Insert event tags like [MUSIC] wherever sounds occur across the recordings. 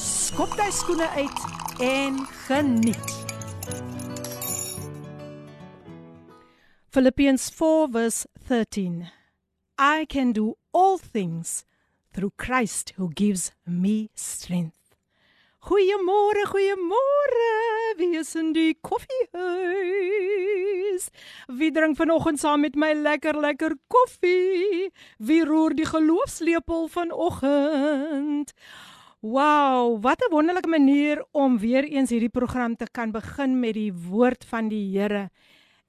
skop jy skoene uit en geniet. Philippians 4 verse 13. I can do all things through Christ who gives me strength. Goeiemôre, goeiemôre. Wie is in die koffiehuis? Wie drink vanoggend saam met my lekker lekker koffie? Wie roer die geloofslepel vanoggend? Wow, wat 'n wonderlike manier om weer eens hierdie program te kan begin met die woord van die Here.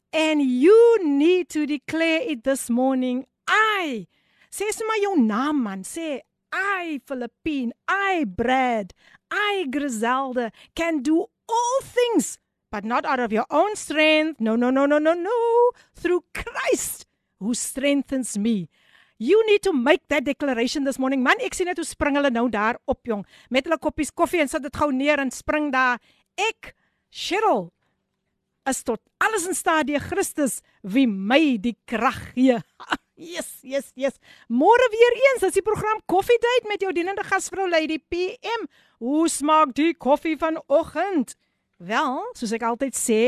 And you need to declare it this morning. I sê sommer jou naam man, sê I Philippine, I Brad, I, Griselda, can do all things, but not out of your own strength. No, no, no, no, no, no. Through Christ who strengthens me. You need to make that declaration this morning. Man, ek sien net hoe spring hulle nou daar op jong met hulle koppies koffie en sit dit gou neer en spring daar. Ek, Cheryl, is tot alles in staat deur Christus wie my die krag gee. [LAUGHS] Yes, yes, yes. Môre weer eens, dis die program Coffee Date met jou dienende gasvrou Lady PM. Hoe smaak die koffie vanoggend? Wel, soos ek altyd sê,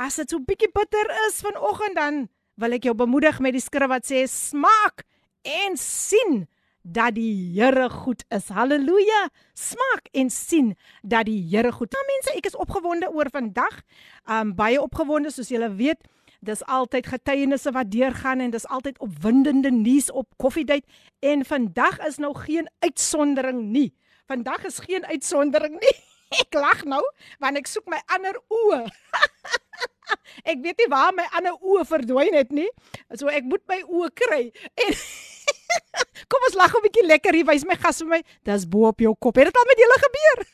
as dit so bietjie bitter is vanoggend dan wil ek jou bemoedig met die skrif wat sê smaak en sien dat die Here goed is. Halleluja. Smaak en sien dat die Here goed. Nou mense, ek is opgewonde oor vandag. Um baie opgewonde soos julle weet. Dis altyd getuienisse wat deurgaan en dis altyd opwindende nuus op koffiedייט en vandag is nou geen uitsondering nie. Vandag is geen uitsondering nie. [LAUGHS] Ek lag nou want ek soek my ander oë. [LAUGHS] ek weet nie waar my ander oë verdwyn het nie. So ek moet my oë kry. En [LAUGHS] Kom ons lag 'n bietjie lekker hier. Wys my gas vir my. Dis bo op jou kop. Het dit al met julle gebeur?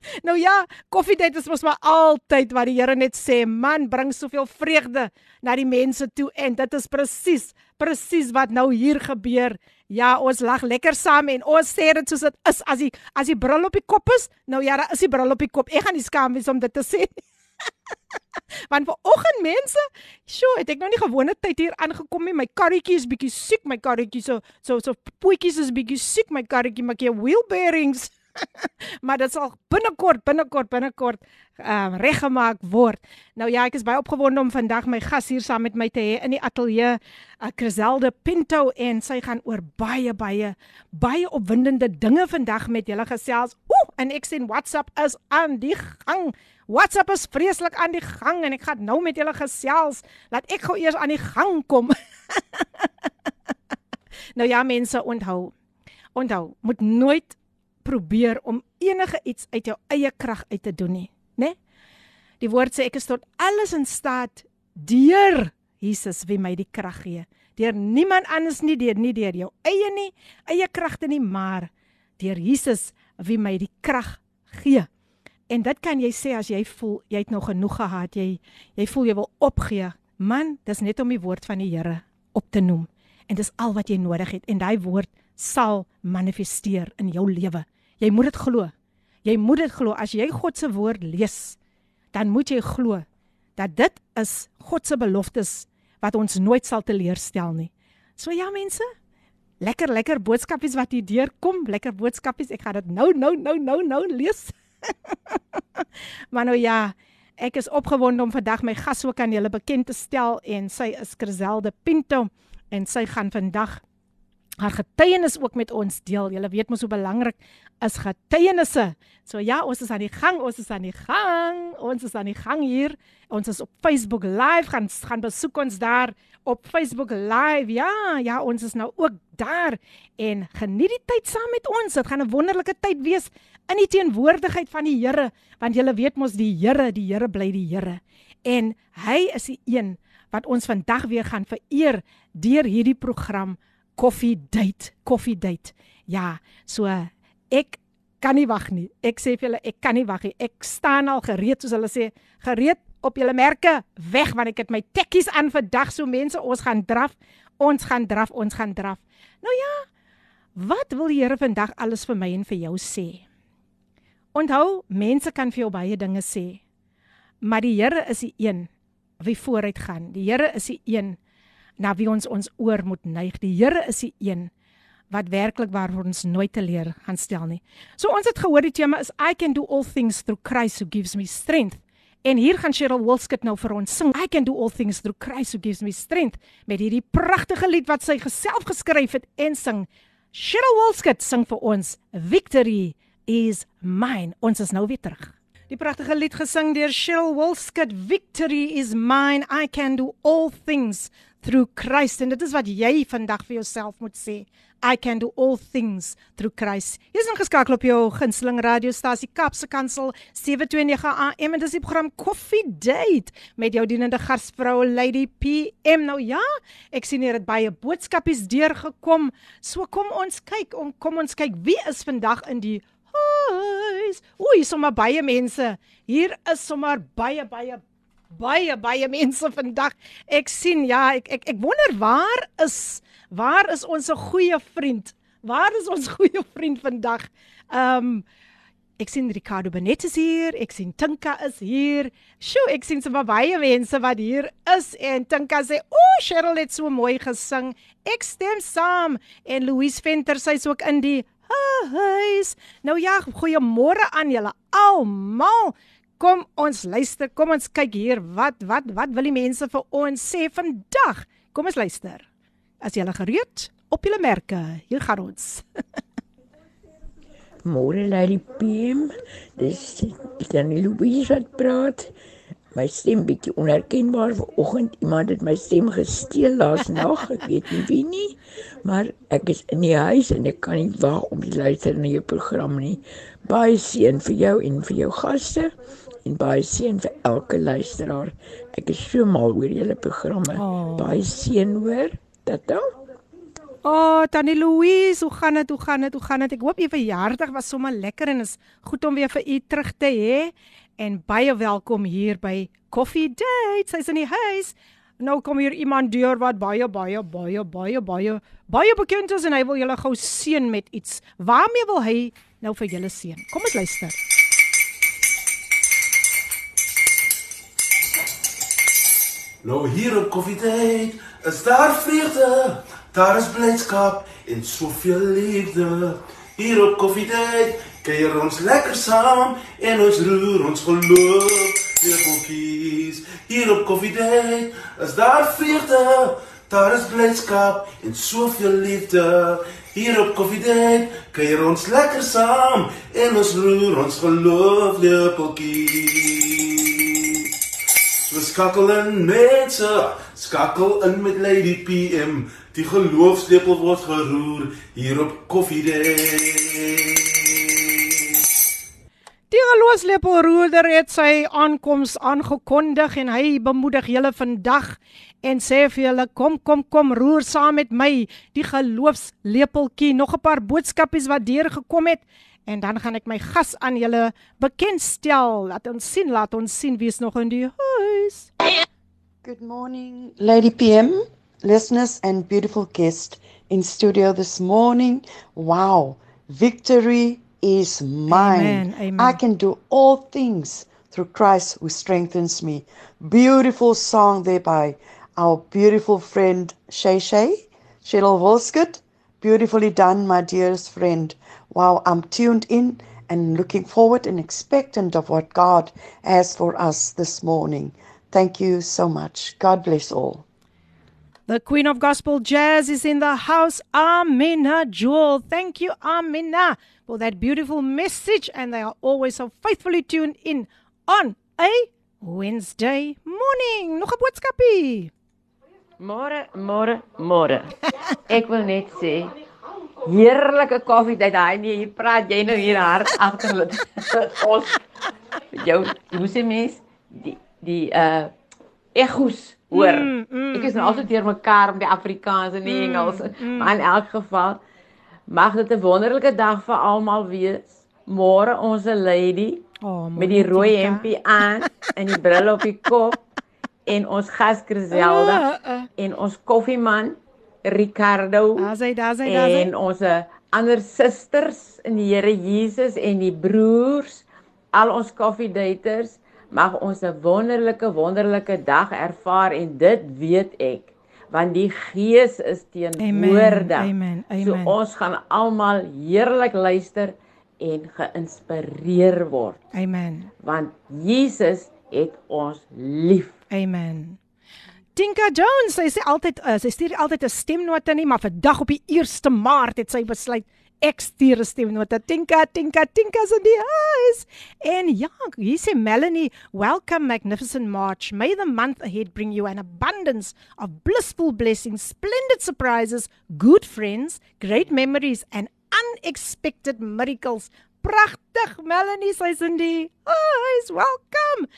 [LAUGHS] Nou ja, koffiedייט is mos maar altyd wat die Here net sê, man, bring soveel vreugde na die mense toe en dit is presies, presies wat nou hier gebeur. Ja, ons lag lekker saam en ons sê dit soos dit is as die as die bril op die kop is. Nou ja, daar is die bril op die kop. Ek gaan nie skaam wees om dit te sê [LAUGHS] nie. Want vanoggend mense, sjoe, het ek nou nie gewone tyd hier aangekom nie. My karretjie is bietjie siek, my karretjie so so so poetjies is bietjie siek, my karretjie maak jy wheel bearings. [LAUGHS] maar dit sal binnekort binnekort binnekort ehm uh, reggemaak word. Nou ja, ek is baie opgewonde om vandag my gas hier saam met my te hê in die ateljee, uh, Criselde Pinto en sy gaan oor baie baie baie opwindende dinge vandag met julle gesels. Ooh, en ek sien WhatsApp is aan die gang. WhatsApp is vreeslik aan die gang en ek gaan nou met julle gesels. Laat ek gou eers aan die gang kom. [LAUGHS] nou ja, mense, onthou. Onthou, moet nooit probeer om enige iets uit jou eie krag uit te doen nie, né? Die woord sê ek is tot alles in staat deur Jesus wie my die krag gee. Deur niemand anders nie, deur nie deur jou eie nie, eie kragte nie, maar deur Jesus wie my die krag gee. En dit kan jy sê as jy voel jy het nog genoeg gehad, jy jy voel jy wil opgee. Man, dis net om die woord van die Here op te noem. En dis al wat jy nodig het en daai woord sal manifesteer in jou lewe. Jy moet dit glo. Jy moet dit glo as jy God se woord lees, dan moet jy glo dat dit is God se beloftes wat ons nooit sal teleurstel nie. So ja mense, lekker lekker boodskapies wat hier deurkom, lekker boodskapies. Ek gaan dit nou nou nou nou nou lees. [LAUGHS] maar nou ja, ek is opgewonde om vandag my gas ook aan julle bekend te stel en sy is Criselde Pinto en sy gaan vandag haar getuienis ook met ons deel. Julle weet mos hoe belangrik is getuienisse. So ja, ons is aan die gang, ons is aan die gang. Ons is aan die gang hier. Ons is op Facebook Live. Gaan gaan besoek ons daar op Facebook Live. Ja, ja, ons is nou ook daar en geniet die tyd saam met ons. Dit gaan 'n wonderlike tyd wees in die teenwoordigheid van die Here, want julle weet mos die Here, die Here bly die Here. En hy is die een wat ons vandag weer gaan vereer deur hierdie program Coffee Date, Coffee Date. Ja, so ek kan nie wag nie. Ek sê vir julle, ek kan nie wag nie. Ek staan al gereed soos hulle sê, gereed op julle merke weg want ek het my tekkies aan vir dag so mense, ons gaan draf. Ons gaan draf, ons gaan draf. Nou ja, wat wil die Here vandag alles vir my en vir jou sê? Onthou, mense kan vir jou baie dinge sê. Maar die Here is die een wie vooruit gaan. Die Here is die een na wie ons ons oor moet neig. Die Here is die een wat werklik waar ons nooit te leer gaan stel nie. So ons het gehoor die tema is I can do all things through Christ who gives me strength. En hier gaan Cheryl Wolskut nou vir ons sing I can do all things through Christ who gives me strength met hierdie pragtige lied wat sy geself geskryf het en sing. Cheryl Wolskut sing vir ons Victory is mine. Ons is nou weer terug. Die pragtige lied gesing deur Cheryl Wolskut Victory is mine. I can do all things through Christ en dit is wat jy vandag vir jouself moet sê. I can do all things through Christ. Jy's ingeskakel op jou gunsteling radiostasie Kapse Kansel 729 AM en dis die program Coffee Date met jou dienende gasvrou Lady PM. Nou ja, ek sien hier het baie boodskapies deurgekom. So kom ons kyk, om kom ons kyk wie is vandag in die huis. Oei, sommer baie mense. Hier is sommer baie baie baie baie mense vandag. Ek sien ja, ek ek ek wonder waar is waar is ons goeie vriend? Waar is ons [LAUGHS] goeie vriend vandag? Ehm um, ek sien Ricardo Benet is hier, ek sien Tinka is hier. Sjoe, ek sien sommer baie mense wat hier is en Tinka sê, "O, oh, Cheryl het so mooi gesing. Ek stem saam." En Louise Venter sy's ook in die huis. Nou ja, goeiemôre aan julle almal. Kom ons luister, kom ons kyk hier wat wat wat wil die mense vir ons sê vandag? Kom ons luister. As jy gereed op julle merke, hier gaan ons. [LAUGHS] Môre Lady PM, dis Danny Louise wat praat. My stem bietjie onherkenbaar vanoggend. Iemand het my stem gesteel laas [LAUGHS] nag. Ek weet nie wie nie, maar ek is in die huis en ek kan nie wag om te luister na jou program nie. Baie seën vir jou en vir jou gaste en baie seën vir elke luisteraar. Ek is so mal oor julle programme. Oh. Baie seën hoor. Tata. O, oh, Tannie Louise, hoe gaan dit? Hoe gaan dit? Hoe gaan dit? Ek hoop u verjaardag was sommer lekker en is goed om weer vir u terug te hê. En baie welkom hier by Coffee Date. Sy's in die huis. Nou kom hier iemand deur wat baie baie baie baie baie baie bekend is en hy wil julle gou seën met iets. Waarmee wil hy nou vir julle seën? Kom ons luister. Nou hier op koffiedייט is daar vreugde, daar is blydskap en soveel liefde. Hier op koffiedייט kuier ons lekker saam en ons roer ons geloof lepeltjies. Hier op koffiedייט is daar vreugde, daar is blydskap en soveel liefde. Hier op koffiedייט kuier ons lekker saam en ons roer ons geloof lepeltjies. So skakel in mense, skakel in met Lady PM. Die geloofslepel word geroer hier op Coffee Day. Die geloofslepel roerder het sy aankoms aangekondig en hy bemoedig julle vandag en sê vir julle kom kom kom roer saam met my die geloofslepeltjie nog 'n paar boodskapies wat deurgekom het En dan gaan ek my gas aan julle bekendstel. Laat ons sien, laat ons sien wie is nog in die huis. Good morning, Lady PM, listeners and beautiful guest in studio this morning. Wow, victory is mine. Amen, amen. I can do all things through Christ who strengthens me. Beautiful song there by our beautiful friend Shay Shay, Cheryl Wolskut. Beautifully done, my dearest friend. Wow, I'm tuned in and looking forward and expectant of what God has for us this morning. Thank you so much. God bless all. The Queen of Gospel Jazz is in the house, Amina Jewel. Thank you, Amina, for that beautiful message. And they are always so faithfully tuned in on a Wednesday morning. Nog 'n boodskapie. Môre, môre, môre. [LAUGHS] Ek wil net sê heerlike koffie dat hy nie hier praat jy nou hier hard agter ons jou hoe sê mens die die uh egos hoor mm, mm, ek is nou altyd deur mekaar met die Afrikaans en die mm, Engels mm. maar in elk geval mag dit 'n wonderlike dag vir almal wees môre ons lady Oh, met die rooi hempie aan en die bril op die kop en ons gas Griselda [LAUGHS] Uh, uh. en ons koffieman Ricardo Daar's hy, daar's hy, daar's hy. en ons eh, ander susters in die Here Jesus en die broers, al ons koffiedaters, mag ons 'n wonderlike wonderlike dag ervaar en dit weet ek want die Gees is teenwoordig. Amen, So amen. ons gaan almal heerlik luister en geïnspireer word Amen. want Jesus het ons lief. Amen. Tinka Jones, sy sê altyd uh, sy stuur altyd 'n stemnota nie, maar vandag op die 1 Maart het sy besluit ek stuur 'n stemnota. Tinka, Tinka, Tinka's in die huis. En ja, hier sê Melanie, welcome magnificent March. May the month ahead bring you an abundance of blissful blessings, splendid surprises, good friends, great memories and unexpected miracles. Pragtig, Melanie, sy's in die huis. Welcome.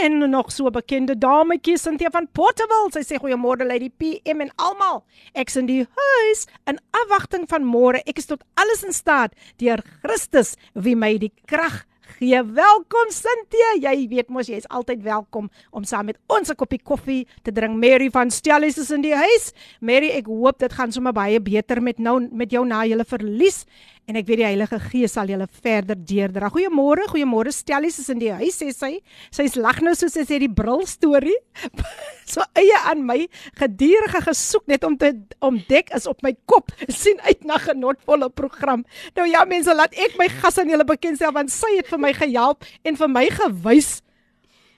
En nog so 'n bekende dametjie Cynthia van Portable. Sy sê goeiemôre Lady PM en almal. Ek's in die huis in afwagting van môre. Ek is tot alles in staat deur Christus wie my die krag gee. Welkom Cynthia. Jy weet mos jy's altyd welkom om saam met ons 'n koppie koffie te drink. Mary van Stellies is in die huis. Mary, ek hoop dit gaan sommer baie beter met nou met jou na julle verlies en ek weet die Heilige Gees sal julle verder deurdra. Goeiemôre, goeiemôre Stellies is in die huis sê sy. Sy's lag nou soos sy sê die bril storie. [LAUGHS] so eie aan my gedurende gesoek net om te ontdek is op my kop. sien uit na genotvolle program. Nou ja mense, laat ek my gas aan julle bekendstel want sy het vir my gehelp en vir my gewys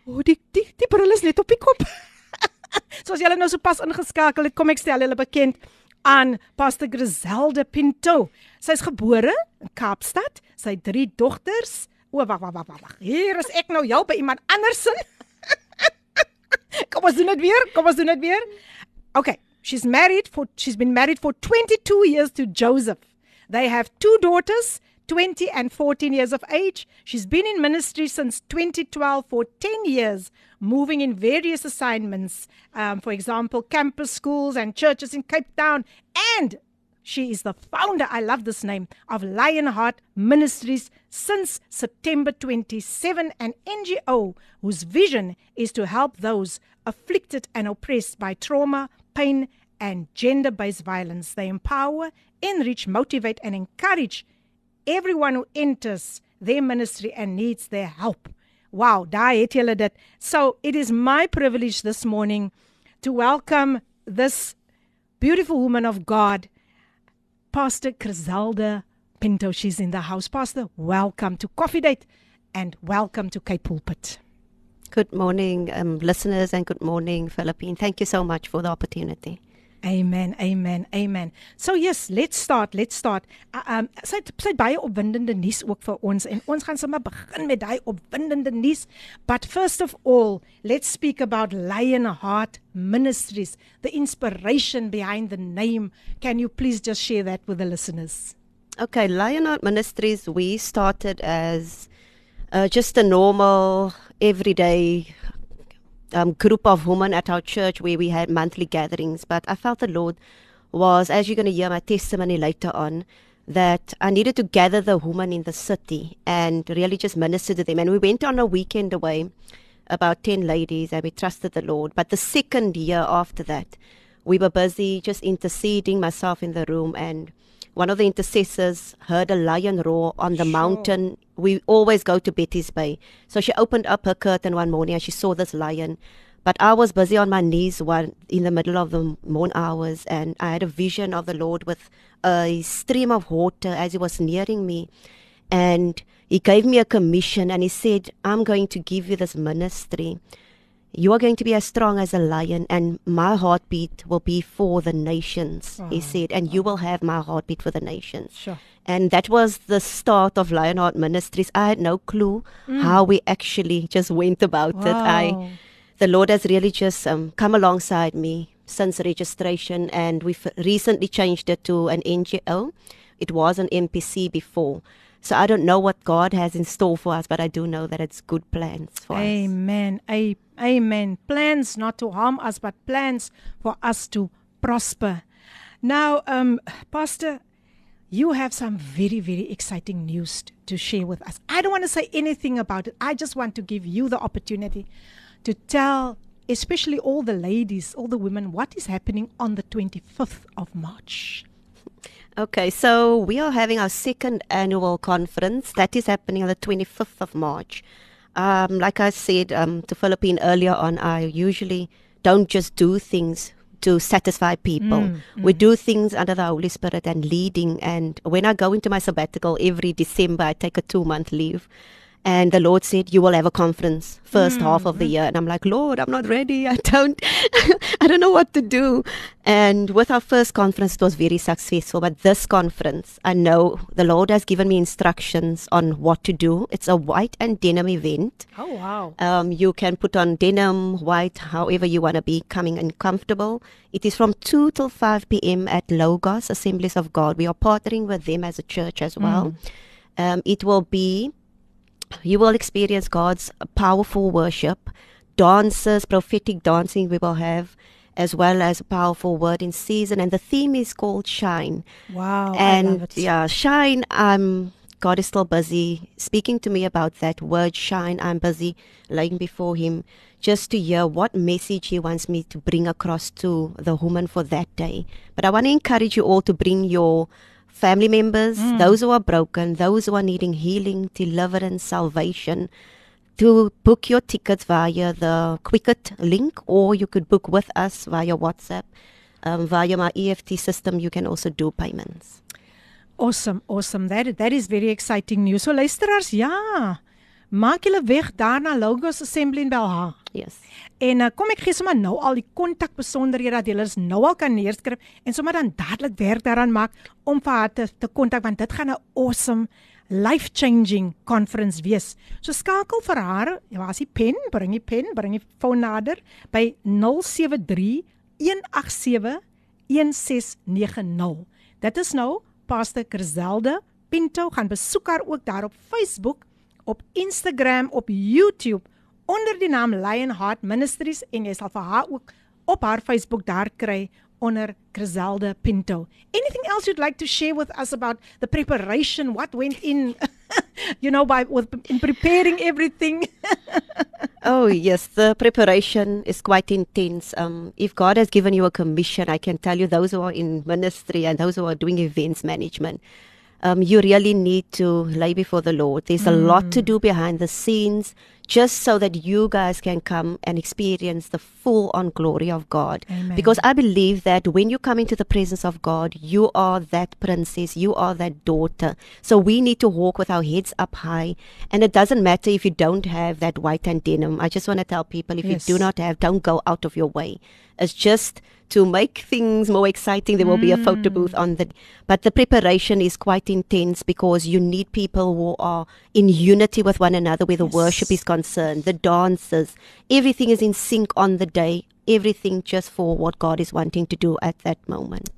O, die die die bril is net op die kop. [LAUGHS] Soos julle nou sopas ingeskakel het, kom ek stel julle bekend aan Pastor Griselda Pinto. Sy's gebore in Kaapstad. Sy het drie dogters. O, wag, wag, wag, wag. Hier is ek nou jou by iemand andersin. [LAUGHS] kom ons doen dit weer. Kom ons doen dit weer. Okay, she's married for she's been married for 22 years to Joseph. They have two daughters, 20 and 14 years of age. She's been in ministry since 2012 for 10 years, moving in various assignments, um, for example, campus schools and churches in Cape Town. And she is the founder, I love this name, of Lionheart Ministries since September 27, an NGO whose vision is to help those afflicted and oppressed by trauma, pain, and gender based violence. They empower, enrich, motivate, and encourage everyone who enters their ministry and needs their help. Wow, daar het. So, it is my privilege this morning to welcome this beautiful woman of God, Pastor Griselda Pinto. She's in the house. Pastor, welcome to Coffee Date and welcome to Cape Pulpit. Good morning, um, listeners, and good morning, Philippine. Thank you so much for the opportunity. Amen, amen, amen. So yes, let's start, let's start. Uh, um sy het, baie opwindende nuus ook vir ons en ons gaan sommer begin met daai opwindende nuus. But first of all, let's speak about Lionheart Ministries, the inspiration behind the name. Can you please just share that with the listeners? Okay, Lionheart Ministries, we started as uh, just a normal, everyday um, group of women at our church where we had monthly gatherings. But I felt the Lord was, as you're going to hear my testimony later on, that I needed to gather the women in the city and really just minister to them. And we went on a weekend away, about 10 ladies, and we trusted the Lord. But the second year after that, we were busy just interceding, myself in the room, and one of the intercessors heard a lion roar on the Sure. mountain. We always go to Betty's Bay. So she opened up her curtain one morning and she saw this lion. But I was busy on my knees one in the middle of the morn hours, and I had a vision of the Lord with a stream of water as He was nearing me. And He gave me a commission, and He said, I'm going to give you this ministry. You are going to be as strong as a lion, and my heartbeat will be for the nations, he ah, said, and you ah. will have my heartbeat for the nations. Sure. And that was the start of Lionheart Ministries. I had no clue mm. how we actually just went about it. I, the Lord has really just um, come alongside me since registration, and we've recently changed it to an NGO. It was an MPC before. So I don't know what God has in store for us, but I do know that it's good plans for us. Amen. Amen. Plans not to harm us, but plans for us to prosper. Now, um, Pastor, you have some very, very exciting news to share with us. I don't want to say anything about it. I just want to give you the opportunity to tell, especially all the ladies, all the women, what is happening on the 25th of March. Okay, so we are having our second annual conference that is happening on the 25th of March. Um, like I said um, to Philippine earlier on, I usually don't just do things to satisfy people. We do things under the Holy Spirit and leading. And when I go into my sabbatical every December, I take a two month leave. And the Lord said, You will have a conference first half of the year. And I'm like, Lord, I'm not ready. [LAUGHS] I don't [LAUGHS] I don't know what to do. And with our first conference it was very successful. But this conference, I know the Lord has given me instructions on what to do. It's a white and denim event. Oh, wow. Um, you can put on denim, white, however you want to be coming and comfortable. It is from 2 till 5 p.m. at Logos Assemblies of God. We are partnering with them as a church as well. Um, it will be, you will experience God's powerful worship, dances, prophetic dancing we will have, as well as a powerful word in season. And the theme is called Shine Wow. And yeah, shine. Um, God is still busy speaking to me about that word shine. I'm busy laying before Him just to hear what message He wants me to bring across to the woman for that day. But I want to encourage you all to bring your family members, those who are broken, those who are needing healing, deliverance, salvation. To book your tickets via the Quicket link, or you could book with us via WhatsApp. Um, via my EFT system, you can also do payments. Awesome, awesome. That that is very exciting news. So luisteraars, ja. Maak julle weg daar na Logos Assembly in Belha. Yes. En uh, kom ek gee sommer nou al die kontakbesonderhede dat julle is nou al kan neerskryf en sommer dan dadelik werk daaraan maak om vir haar te, te kontak want dit gaan 'n awesome life-changing conference wees. So skakel vir haar, ja, as die pen, bring die pen, bring die foon nader by 073 187 1690. Dit is nou Pastor Kerselde Pinto gaan besoek haar ook daar op Facebook, op Instagram, op YouTube onder die naam Lionheart Ministries en jy sal vir haar ook op haar Facebook daar kry onder Griselda Pinto. Anything else you'd like to share with us about the preparation, what went in [LAUGHS] you know by with in preparing everything? [LAUGHS] Oh, yes. The preparation is quite intense. Um, if God has given you a commission, I can tell you those who are in ministry and those who are doing events management, um, you really need to lay before the Lord. There's a lot to do behind the scenes just so that you guys can come and experience the full on glory of God. Amen. Because I believe that when you come into the presence of God, you are that princess, you are that daughter. So we need to walk with our heads up high. And it doesn't matter if you don't have that white and denim. I just want to tell people if Yes. you do not have, don't go out of your way. It's just to make things more exciting. There will be a photo booth on the, but the preparation is quite intense because you need people who are in unity with one another where the worship is concerned, the dances, everything is in sync on the day, everything just for what God is wanting to do at that moment.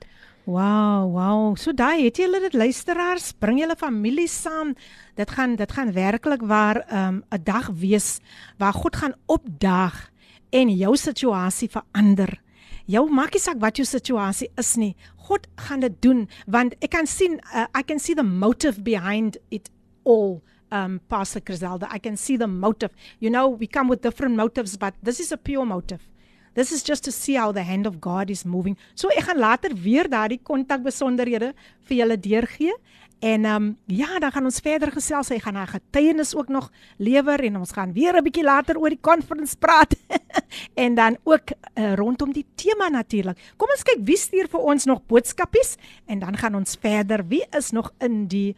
Wow, wow. So daai het julle dit luisteraars, bring julle familie saam. Dit gaan dit gaan werklik waar 'n um, 'n dag wees waar God gaan opdaag en jou situasie verander. Jou maak nie saak wat jou situasie is nie. God gaan dit doen want ek kan sien uh, I can see the motive behind it all. Um Pastor Griselda, I can see the motive. You know, we come with different motives, but this is a pure motive. This is just to see how the hand of God is moving. So ek gaan later weer daardie kontakbesonderhede vir julle deurgee. En ehm um, ja, dan gaan ons verder gesels. Hy gaan haar getuienis ook nog lewer en ons gaan weer 'n bietjie later oor die conference praat. [LAUGHS] en dan ook uh, rondom die tema natuurlik. Kom ons kyk wie stuur vir ons nog boodskapies en dan gaan ons verder. Wie is nog in die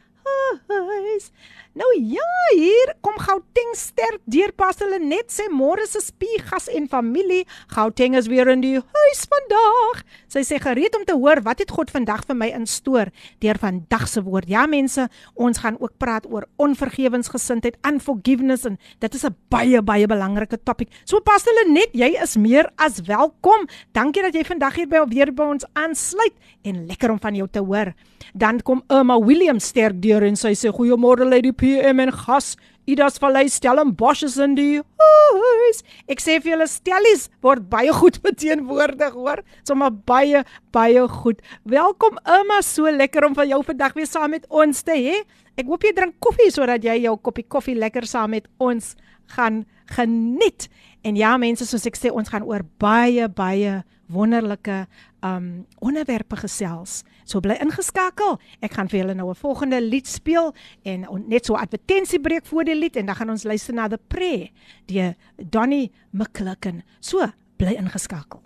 huis? Nou ja, hier kom Gauteng sterk deur pas hulle net sê môre se spiegas en familie. Gauteng is weer in die huis vandag. Sy sê gereed om te hoor wat het God vandag vir my instoor deur vandag se woord. Ja mense, ons gaan ook praat oor onvergewensgesindheid, unforgiveness en dit is 'n baie baie belangrike topik. So pas hulle net, jy is meer as welkom. Dankie dat jy vandag hier by weer by ons aansluit en lekker om van jou te hoor. Dan kom Irma Williams sterk deur en sy sê goeiemôre Lady PM en gas. Idas Vallei Stellenbosch is in die huis. Ek sê vir julle stellies word baie goed [LAUGHS] beteenwoordig, hoor. Sommige baie baie goed. Welkom Irma, so lekker om van jou vandag weer saam met ons te hê. Ek hoop jy drink koffie sodat jy jou koppie koffie lekker saam met ons gaan geniet. En ja, mense, soos ek sê, ons gaan oor baie baie wonderlike um onderwerpe gesels. So bly ingeskakel. Ek gaan vir julle nou 'n volgende lied speel en net so advertensiebreek voor die lied en dan gaan ons luister na The Prayer deur Donnie McClicken. So bly ingeskakel.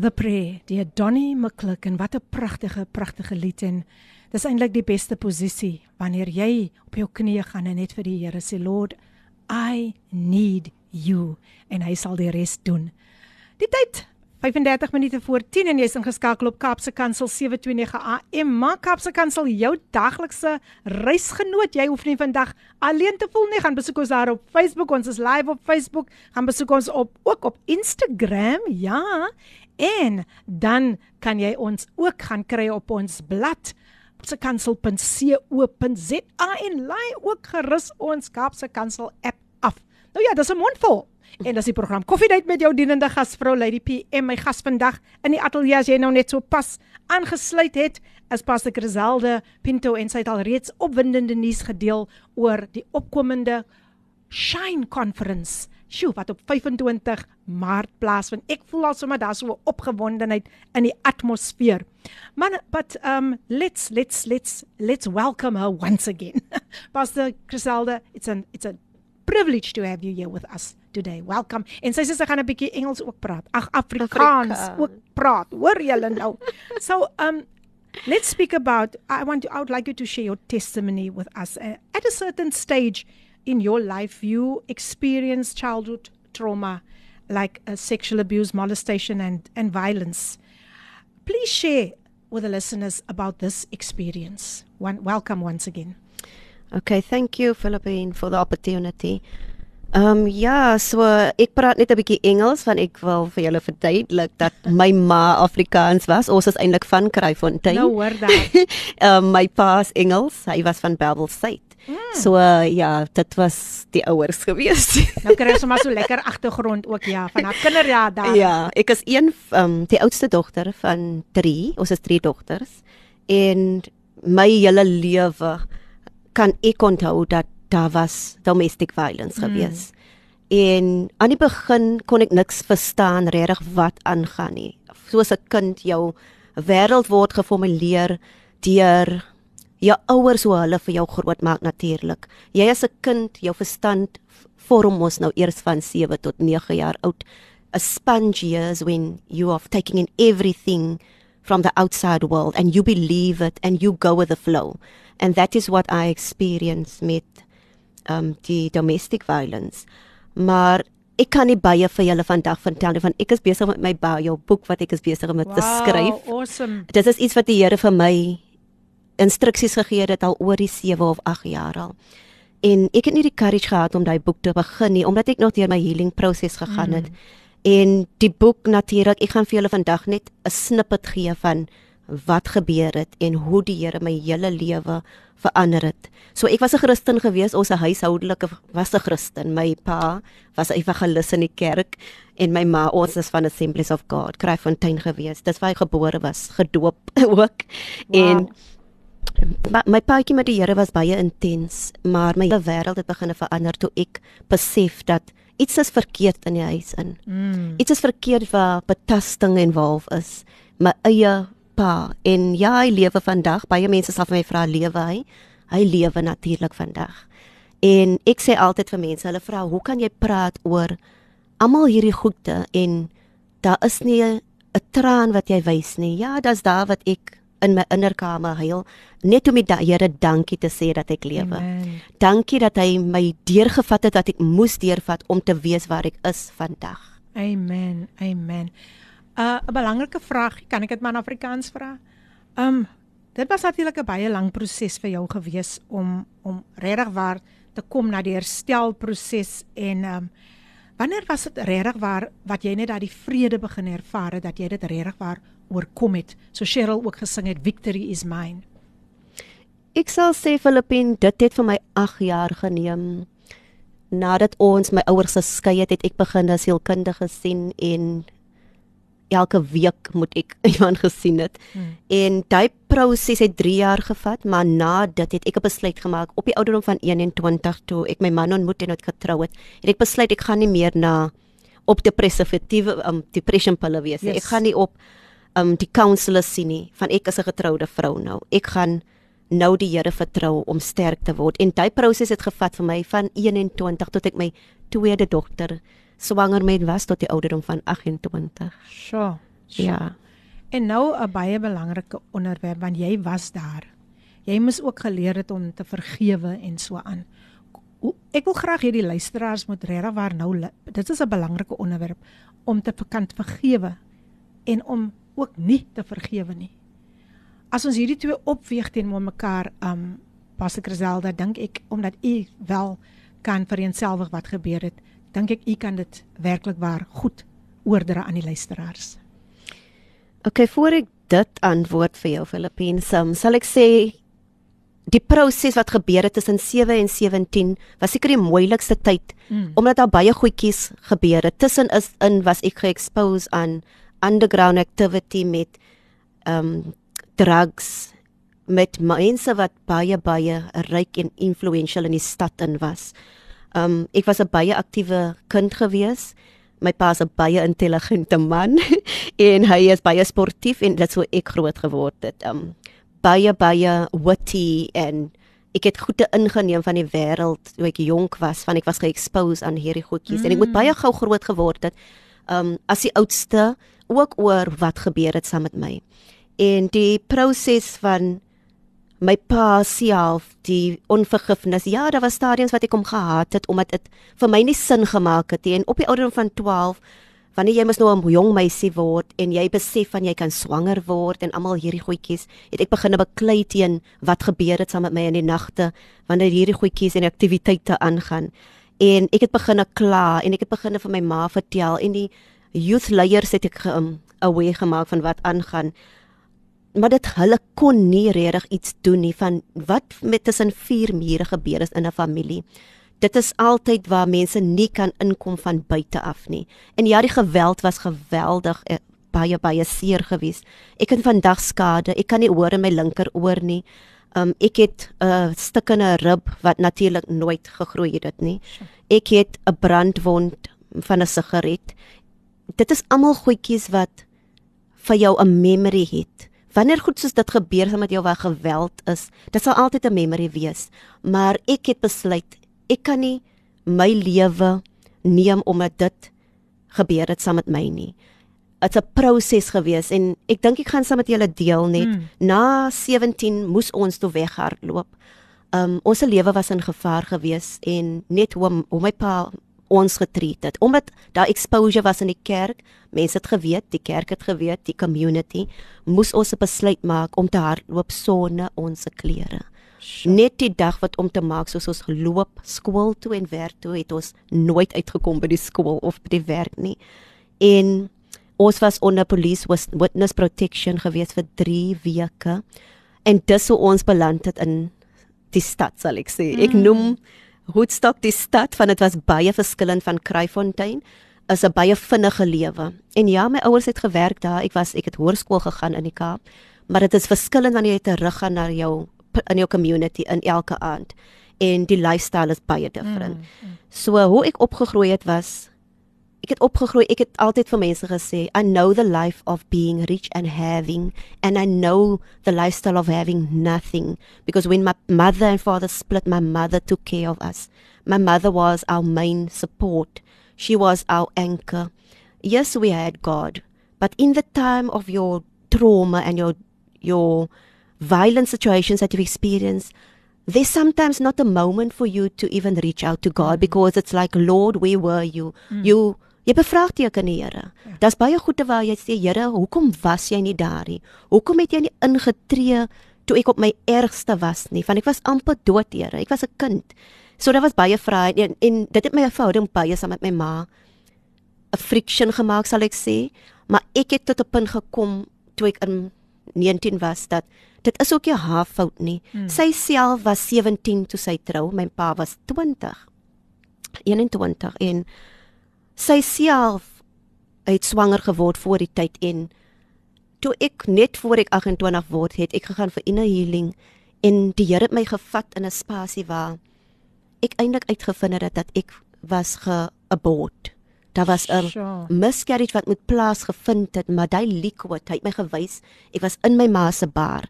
The Prayer deur Donnie McClicken. Wat 'n pragtige pragtige lied en dis eintlik die beste posisie wanneer jy op jou knieë gaan en net vir die Here sê Lord, I need you en hy sal die res doen. Die tyd 35 minute voor 10 en jy's ingeskakel op Kapse Kansel 729 AM. Maak Kapse Kansel jou daglikse reisgenoot. Jy hoef nie vandag alleen te voel nie. Gaan besoek ons daar op Facebook. Ons is live op Facebook. Gaan besoek ons op ook op Instagram. Ja. En dan kan jy ons ook gaan kry op ons blad kapsekansel.co.za en laai ook gerus ons Kapse Kansel app af. Nou ja, dis 'n mondvol. En dis die program Koffiedייט met jou dienende gasvrou Lady PM. My gas vandag in die ateljee as jy nou net so pas aangesluit het, is Pastor Griselde Pinto en sy het al reeds opwindende nuus gedeel oor die opkomende Shine Conference. Sjoe, wat op 25 Maart plaasvind. Ek voel al sommer daar so 'n opgewondenheid in die atmosfeer. Man, but um let's let's let's let's welcome her once again. [LAUGHS] Pastor Griselde, it's an it's a privilege to have you here with us Today. Welcome. En sy sê sy gaan 'n bietjie Engels ook praat. Ag Afrikaans Afrika. ook praat. Hoor julle nou? [LAUGHS] So um let's speak about I want to I would like you to share your testimony with us. Uh, at a certain stage in your life you experienced childhood trauma like uh, sexual abuse, molestation and and violence. Please share with the listeners about this experience. One welcome once again. Okay, thank you Philippine for the opportunity. Ehm um, ja, so ek praat net 'n bietjie Engels want ek wil vir julle verduidelik dat my ma Afrikaans was. Ons is eintlik van Kraaifontein. Nou hoor dan. [LAUGHS] Ehm um, my pa is Engels. Hy was van Bellville Mm. So uh, ja, dit was die ouers gewees. nou kry ons maar so lekker agtergrond ook ja, van haar kinderjaar daar. Ja, ek is een ehm um, die oudste dogter van 3. Ons is 3 dogters. En my hele lewe kan ek onthou dat daar was domestic violence mm. gewees. En aan die begin kon ek niks verstaan regtig wat aangaan nie. Soos 'n kind jou wêreld word geformuleer deur jou ouers hoe hulle vir jou grootmaak natuurlik. Jy as 'n kind, jou verstand vorm mos nou eers van 7 tot 9 jaar oud. A sponge years when you are taking in everything from the outside world and you believe it and you go with the flow. And that is what I experienced met um die domestic violence. Maar ek kan nie baie vir julle vandag vertel want ek is besig met my bio boek wat ek is besig om wow, te skryf. Awesome. Dit is iets wat die Here vir my instruksies gegee het al oor die 7 of 8 jaar al. En ek het nie die courage gehad om daai boek te begin nie omdat ek nog deur my healing proses gegaan het. Mm. En die boek natuurlik, ek gaan vir julle vandag net 'n snippet gee van wat gebeur het en hoe die Here my hele lewe verander het. So ek was 'n Christen gewees, ons huishoudelike was 'n Christen. My pa was 'n evangelis in die kerk en my ma ons is van Assemblies of God, Kraaifontein gewees. Dis waar hy gebore was, gedoop [LAUGHS] ook. Wow. En my, my paadjie met die Here was baie intens, maar my hele wêreld het begin verander toe ek besef dat iets is verkeerd in die huis in. Mm. Iets is verkeerd waar betasting en wolf is. My eie pa en ja, hy lewe vandag. Baie mense sal vir my vra lewe hy? Hy lewe natuurlik vandag. En ek sê altyd vir mense, hulle vra, "Hoe kan jy praat oor almal hierdie goede en daar is nie 'n traan wat jy wys nie." Ja, dis daar wat ek in my innerkamer huil net om die Here dankie te sê dat ek lewe. Dankie dat hy my deurgevat het dat ek moes deurvat om te weet waar ek is vandag. Amen. Amen. 'n belangrike vraag, kan ek dit maar in Afrikaans vra? Um dit was natuurlik 'n baie lang proses vir jou gewees om om regtig waar te kom na die herstelproses en um wanneer was dit regtig waar wat jy net daai vrede begin ervaar dat jy dit regtig waar oorkom het? So Cheryl ook gesing het Victory is mine. Ek sal sê Filippin, dit het vir my 8 jaar geneem. Nadat ons my ouers geskei het, het ek begin as sielkundige sien en elke week moet ek [LAUGHS] iemand gesien het. Hmm. En daai proses het 3 jaar gevat, maar na dit het ek 'n besluit gemaak op die ouderdom van 21 toe ek my man ontmoet en het getrou het. Het ek besluit ek gaan nie meer na op depressiewe um depression pille wees. Yes. Ek gaan nie op um die counselors sien nie van ek is 'n getroude vrou nou. Ek gaan nou die Here vertrou om sterk te word. En daai proses het gevat vir my van 21 tot ek my tweede dogter swanger met was tot die ouderdom van 28. Sjoe. Ja. En nou 'n baie belangrike onderwerp want jy was daar. Jy moes ook geleer het om te vergewe en so aan. Ek wil graag hê die luisteraars moet regtig waar nou dit is 'n belangrike onderwerp om te kan vergewe en om ook nie te vergewe nie. As ons hierdie twee opweeg teenoor mekaar, um Pastor Griselda, dink ek omdat u wel kan vereenselwig wat gebeur het, dink ek u kan dit werklik waar goed oordra aan die luisteraars. Okay, voor ek dit antwoord vir jou Filippine, um, sal ek sê die proses wat gebeur het tussen 7 en 17 was seker die moeilikste tyd Mm. omdat daar baie goedjies gebeur het. Tussen is in was ek ge-expose aan underground activity met um drugs met mense wat baie baie ryk en influential in die stad in was. Um ek was 'n baie aktiewe kind gewees. My pa is 'n baie intelligente man [LAUGHS] en hy is baie sportief en dit sou ek groot geword het. Um baie baie witty en ek het goeie ingeneem van die wêreld toe ek jonk was, van ek was ge-expose aan hierdie goedjies mm. en ek moet baie gou groot geword het. Um as die oudste ook oor wat gebeur het saam met my. En die proses van my pa self die onvergifnis. Ja, daar was stadiums wat ek hom gehaat het omdat dit vir my nie sin gemaak het nie. En op die ouderdom van 12 wanneer jy mos nou 'n jong meisie word en jy besef van jy kan swanger word en almal hierdie goedjies, het ek begin beklei teen wat gebeur het saam met my in die nagte wanneer hierdie goedjies en aktiwiteite aangaan. En ek het begin kla en ek het begin vir my ma vertel en die youth leiers het ek um, aware gemaak van wat aangaan maar dit hulle kon nie regtig iets doen nie van wat met tussen vier mure gebeur is in 'n familie. Dit is altyd waar mense nie kan inkom van buite af nie. En ja, die geweld was geweldig eh, baie baie seer geweest. Ek het vandag skade. Ek kan nie hoor in my linkeroor nie. Um ek het 'n uh, stuk in 'n rib wat natuurlik nooit gegroei het dit nie. Ek het 'n brandwond van 'n sigaret. Dit is almal goedjies wat vir jou 'n memory het. Wanneer goed soos dit gebeur saam met jou waar geweld is, dit sal altyd 'n memory wees. Maar ek het besluit ek kan nie my lewe neem omdat dit gebeur het saam met my nie. Dit's 'n proses gewees en ek dink ek gaan saam met julle deel net. Mm. Na 17 moes ons toe weghardloop. Um ons se lewe was in gevaar gewees en net hoe hoe my pa ons getreat het. Omdat daar exposure was in die kerk, mense het geweet, die kerk het geweet, die community, moes ons 'n besluit maak om te hardloop sonder ons klere. Net die dag wat om te maak soos ons geloop skool toe en werk toe het ons nooit uitgekom by die skool of by die werk nie. En ons was onder police was- witness protection gewees vir 3 weke. En dis hoe ons beland het in die stad sal ek sê. Ek noem Woodstock die stad van dit was baie verskillend van Kraaifontein is 'n baie vinnige lewe. En ja, my ouers het gewerk daar. Ek was ek het hoërskool gegaan in die Kaap, maar dit is verskillend wanneer jy teruggaan na jou in jou community in elke aand. En die lifestyle is baie different. Mm, mm. So hoe ek opgegroei het was ek het opgegroei, ek het altyd vir mense gesê, I know the life of being rich and having and I know the lifestyle of having nothing because when my mother and father split, my mother took care of us. My mother was our main support. She was our anchor. Yes, we had God, but in the time of your trauma and your your violent situations that you've experienced, there's sometimes not a moment for you to even reach out to God mm. because it's like, Lord, where were you? Mm. You jy bevraagteken die Here. Daar's baie goeie waar jy sê, Here, hoekom was jy nie daar nie? Hoekom het jy nie ingetree toe ek op my ergste was nie? Want ek was amper dood, Here. Ek was 'n kind. So daar was baie vrae en, en dit het my verhouding baie saam met my ma 'n friction gemaak, sal ek sê, maar ek het tot 'n punt gekom toe ek in 19 was dat dit is ook nie haar fout nie. Hmm. Sy self was 17 toe sy trou, my pa was 20. 21 en sy self het swanger geword voor die tyd en toe ek net voor ek 28 word het ek gegaan vir inner healing en die Here het my gevat in 'n spasie waar ek eintlik uitgevind het dat ek was geabort. Daar was 'n Sure. miscarriage wat met plaas gevind het, maar daai liquid, hy het my gewys, ek was in my ma se baar.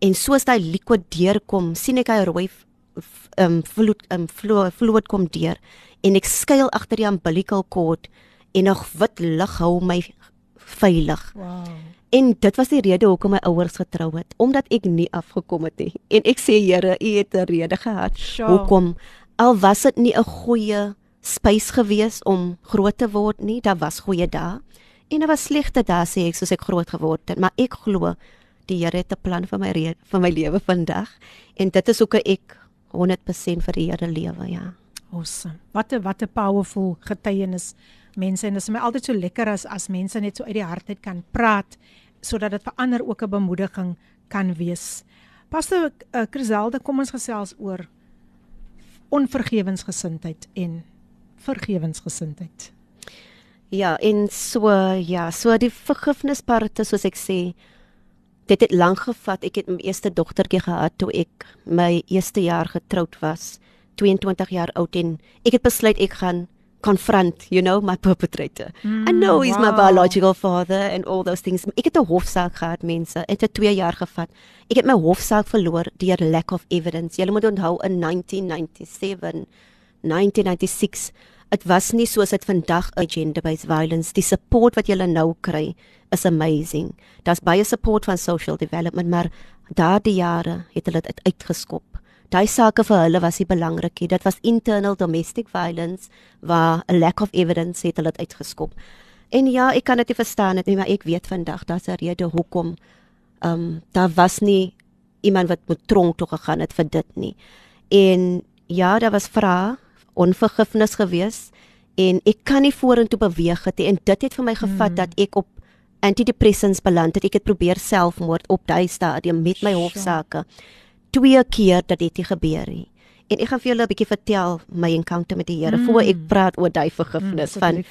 En soos daai liquid deurkom, sien ek hy rooi f- um vloed um vlo, vloed kom deur en ek skuil agter die umbilical cord en 'n wit lig hou my veilig. Wow. En dit was die rede hoekom my ouers getrou het, omdat ek nie afgekom het nie. En ek sê Here, U het 'n rede gehad. Sure. Hoekom? Al was dit nie 'n goeie spys gewees om groot te word nie, daar was goeie dae en daar was slegte dae sê ek soos ek groot geword het, maar ek glo die Here het 'n plan vir my vir my lewe vandag en dit is hoekom ek 100% vir die Here lewe, ja. Awesome. Wat 'n wat 'n powerful getuienis mense en dit is my altyd so lekker as as mense net so uit die hart uit kan praat sodat dit vir ander ook 'n bemoediging kan wees. Pastor uh, Chriselde, kom ons gesels oor onvergewensgesindheid en vergewensgesindheid. Ja, en so ja, so die vergifnisparte soos ek sê, dit het lank gevat. Ek het my eerste dogtertjie gehad toe ek my eerste jaar getroud was, 22 jaar oud en ek het besluit ek gaan confront, you know, my perpetrator. Mm, I know he's wow. my biological father and all those things. Ek het 'n hofsaak gehad, mense. Dit het 2 jaar gevat. Ek het my hofsaak verloor deur lack of evidence. Julle moet onthou in 1997, 1996 Dit was nie soos dit vandag agenda-based violence. Die support wat jy nou kry is amazing. Daar's baie support van social development, maar daardie jare het hulle dit uitgeskop. Daai sake vir hulle was nie belangrik nie. Dit was internal domestic violence waar 'n lack of evidence het hulle dit uitgeskop. En ja, ek kan dit nie verstaan nie, maar ek weet vandag daar's 'n rede hoekom ehm um, daar was nie iemand wat moet tronk toe gegaan het vir dit nie. En ja, daar was vrae onvergifnis gewees en ek kan nie vorentoe beweeg het en dit het vir my gevat hmm. dat ek op antidepressants beland het. Ek het probeer selfmoord op daai stadium met my hofsaake. Twee keer dat dit gebeur nie. En ek gaan vir julle 'n bietjie vertel my encounter met die Here mm. voor ek praat oor daai vergifnis mm, van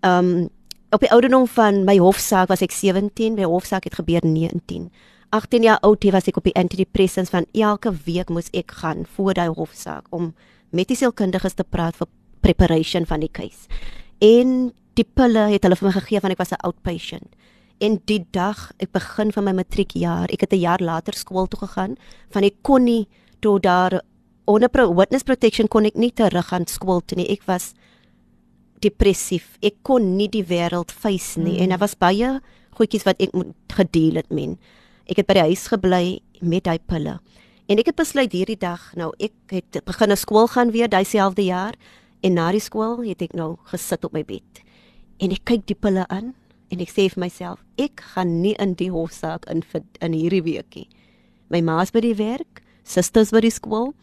ehm um, op die ouderdom van my hofsaak was ek 17, my hofsaak het gebeur 19. 18 jaar oud was ek op die antidepressants van elke week moes ek gaan voor daai hofsaak om met die sielkundiges te praat vir preparation van die case. En die pille het hulle vir my gegee want ek was 'n outpatient. En die dag ek begin van my matriekjaar, ek het 'n jaar later skool toe gegaan, van ek kon nie toe daar onder pro witness protection kon ek nie terug gaan skool toe nie. Ek was depressief. Ek kon nie die wêreld face nie mm. en daar was baie goedjies wat ek moet gedeel het men. Ek het by die huis gebly met hy pille. En ek het besluit hierdie dag nou ek het begin na skool gaan weer daai selfde jaar en na die skool het ek nou gesit op my bed. En ek kyk die pille aan en ek sê vir myself ek gaan nie in die hofsaak in in hierdie weekie. My ma's by die werk, susters by die skool.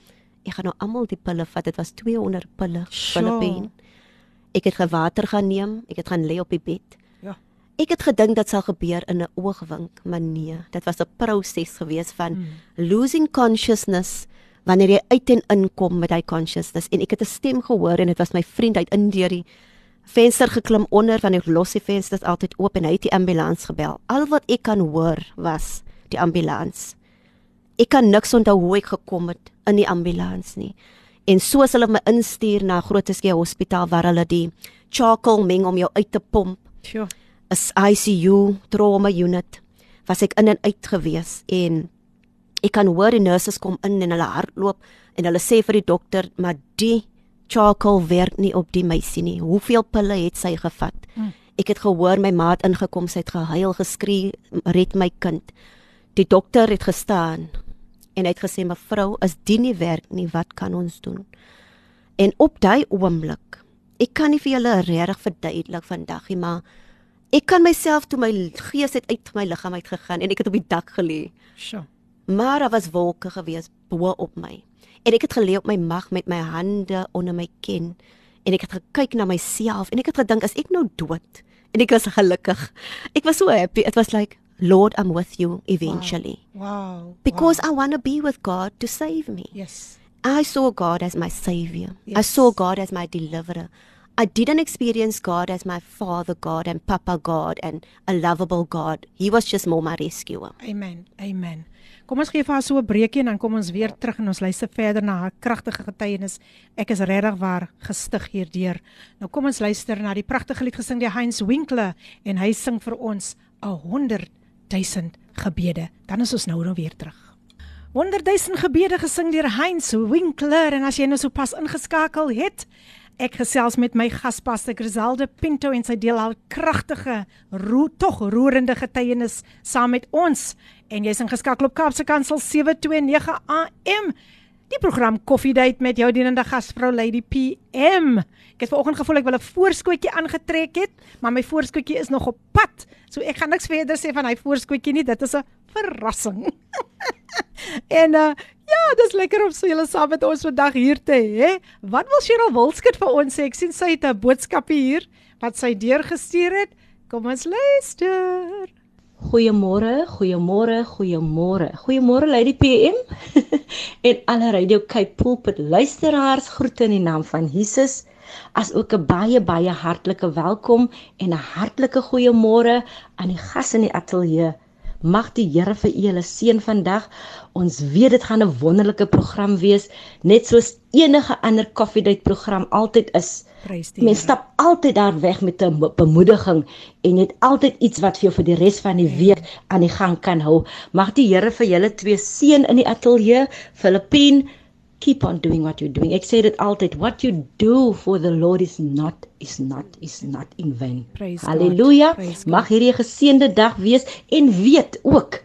Ek gaan nou almal die pille vat. Dit was 200 pille Filippine. Ek het gewater gaan neem, ek het gaan lê op die bed. Ek het gedink dit sal gebeur in 'n oogwink, maar nee, dit was 'n proses gewees van hmm. losing consciousness wanneer jy uit en in kom met hy consciousness en ek het 'n stem gehoor en dit was my vriend uit in deur die venster geklim onder van die los die vensters altyd oop en hy het die ambulans gebel. Al wat ek kan hoor was die ambulans. Ek kan niks onthou hoe ek gekom het in die ambulans nie. En soos hulle my instuur na Grooteskië Hospitaal waar hulle die charcoal meng om jou uit te pomp. Sjoe. Is ICU trauma unit was ek in en uit gewees en ek kan hoor die nurses kom in en hulle hardloop en hulle sê vir die dokter maar die charcoal werk nie op die meisie nie. Hoeveel pille het sy gevat? Hmm. Ek het gehoor my maat ingekom, sy het gehuil, geskree, red my kind. Die dokter het gestaan en hy het gesê mevrou, as dit nie werk nie, wat kan ons doen? En op daai oomblik, ek kan nie vir julle regtig verduidelik vandag nie, maar ek kan myself toe my gees het uit my liggaam uit gegaan en ek het op die dak gelê. Sjoe. Maar daar was wolke gewees bo op my. En ek het gelê op my mag met my hande onder my kin en ek het gekyk na myself en ek het gedink as ek nou dood en ek was gelukkig. Ek was so happy. It was like Lord, I'm with you eventually. Wow. Because wow. I want to be with God to save me. yes. I saw God as my savior. I Yes. saw God as my deliverer. I didn't experience God as my father God and papa God and a lovable God. He was just more my rescuer. Amen. Amen. Kom ons gee vir haar so 'n breekie en dan kom ons weer terug en ons luister verder na haar kragtige getuienis. Ek is regtig waar gestig hierdeur. Nou kom ons luister na die pragtige lied gesing deur Heinz Winkler en hy sing vir ons 'n 100 000 gebede. Dan is ons nou nou weer terug. 100 000 gebede gesing deur Heinz Winkler en as jy nou sopas ingeskakel het, Ek gesels met my gaspaste Griselda Pinto en sy deel haar kragtige, ro tog roerende getuienis saam met ons. En jy's ingeskakel op Kaapse Kansel 729 AM. Die program Koffiedייט met jou dienende gasvrou Lady PM. Ek het vanoggend gevoel ek wil 'n voorskootjie aangetrek het, maar my voorskootjie is nog op pad. So ek gaan niks verder sê van hy voorskootjie nie. Dit is 'n verrassing. [LAUGHS] en uh ja, dis lekker om so julle saam met ons vandag hier te hê. Wat wil Cheryl Wilskut vir ons sê? Ek sien sy het 'n boodskapie hier wat sy deurgestuur het. Kom ons luister. Goeiemôre, goeiemôre, goeiemôre. Goeiemôre Lady PM [LAUGHS] en alle Radio Cape Pulpit luisteraars. Groete in die naam van Jesus. As ook 'n baie baie hartlike welkom en 'n hartlike goeiemôre aan die gas in die ateljee. Mag die Here vir julle seën vandag. Ons weet dit gaan 'n wonderlike program wees, net soos enige ander coffee date program altyd is. Mens stap altyd daar weg met 'n bemoediging en het altyd iets wat vir jou vir die res van die week aan die gang kan hou. Mag die Here vir julle twee seën in die ateljee, Filippine keep on doing what you're doing. Ek sê dit altyd, what you do for the Lord is not is not is not in vain. Praise. Halleluja. Mag hierdie 'n geseënde dag wees en weet ook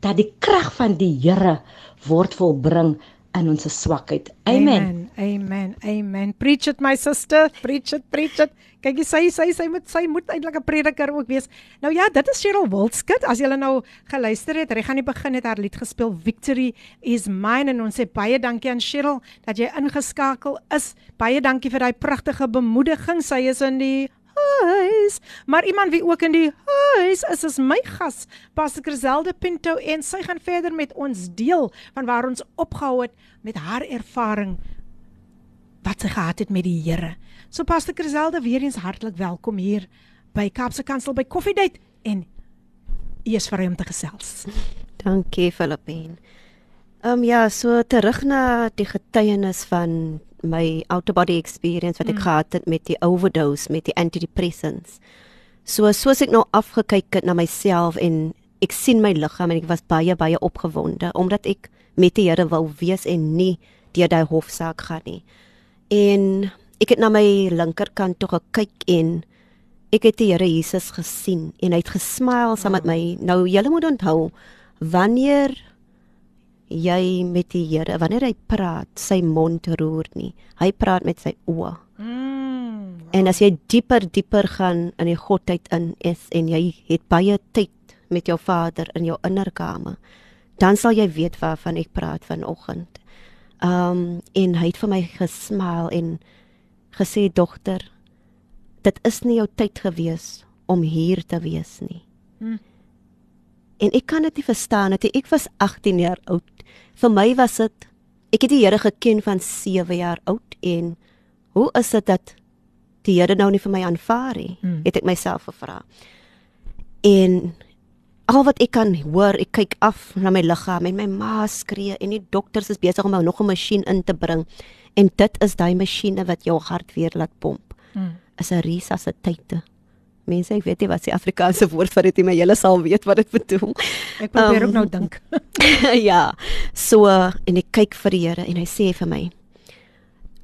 dat die krag van die Here word volbring in ons swakheid. Amen. Amen. Amen. Preach it my sister. Preach it, preach it. Kyk jy sy sy sy moet sy moet eintlik 'n prediker ook wees. Nou ja, dit is Cheryl Wildskut. As jy nou geluister het, reg aan die begin het haar lied gespeel Victory is mine en ons sê baie dankie aan Cheryl dat jy ingeskakel is. Baie dankie vir daai pragtige bemoediging. Sy is in die huis. Maar iemand wie ook in die huis is is my gas, Pastor Griselda Pinto en sy gaan verder met ons deel van waar ons opgehou het met haar ervaring wat sy gehad het met die Here. So Pastor Griselda weer eens hartlik welkom hier by Kaapse Kansel by Koffiedייט en u is vir hom te gesels. Dankie Filippine. Ehm um, ja, so terug na die getuienis van my out of body experience wat ek mm. gehad het met die overdose met die antidepressants. So soos ek nou afgekyk het na myself en ek sien my liggaam en ek was baie baie opgewonde omdat ek met die Here wou wees en nie deur daai hofsaak gaan nie. En ek het na my linkerkant toe gekyk en ek het die Here Jesus gesien en hy het gesmyl saam met my. Nou julle moet onthou wanneer jy met die Here, wanneer hy praat, sy mond roer nie. Hy praat met sy oë. Mm. En as jy dieper dieper gaan in die godheid in is en jy het baie tyd met jou Vader in jou innerkamer, dan sal jy weet waarvan ek praat vanoggend. Um en hy het vir my gesmaal en gesê dogter, dit is nie jou tyd gewees om hier te wees nie. Hm. En ek kan dit nie verstaan dat ek was 18 jaar oud. Vir my was dit ek het die Here geken van 7 jaar oud en hoe is dit dat die Here nou nie vir my aanvaar nie? Hmm. Het ek myself gevra. En al wat ek kan hoor, ek kyk af na my liggaam en my ma skree en die dokters is besig om nou nog 'n masjien in te bring. En dit is daai masjiene wat jou hart weer laat pomp. Mm. Is 'n resuscitator. Mense, ek weet nie wat die Afrikaanse woord vir dit is, maar julle sal weet wat dit bedoel. Ek probeer Um, ook nou dink. [LAUGHS] ja. So en ek kyk vir die Here en hy sê vir my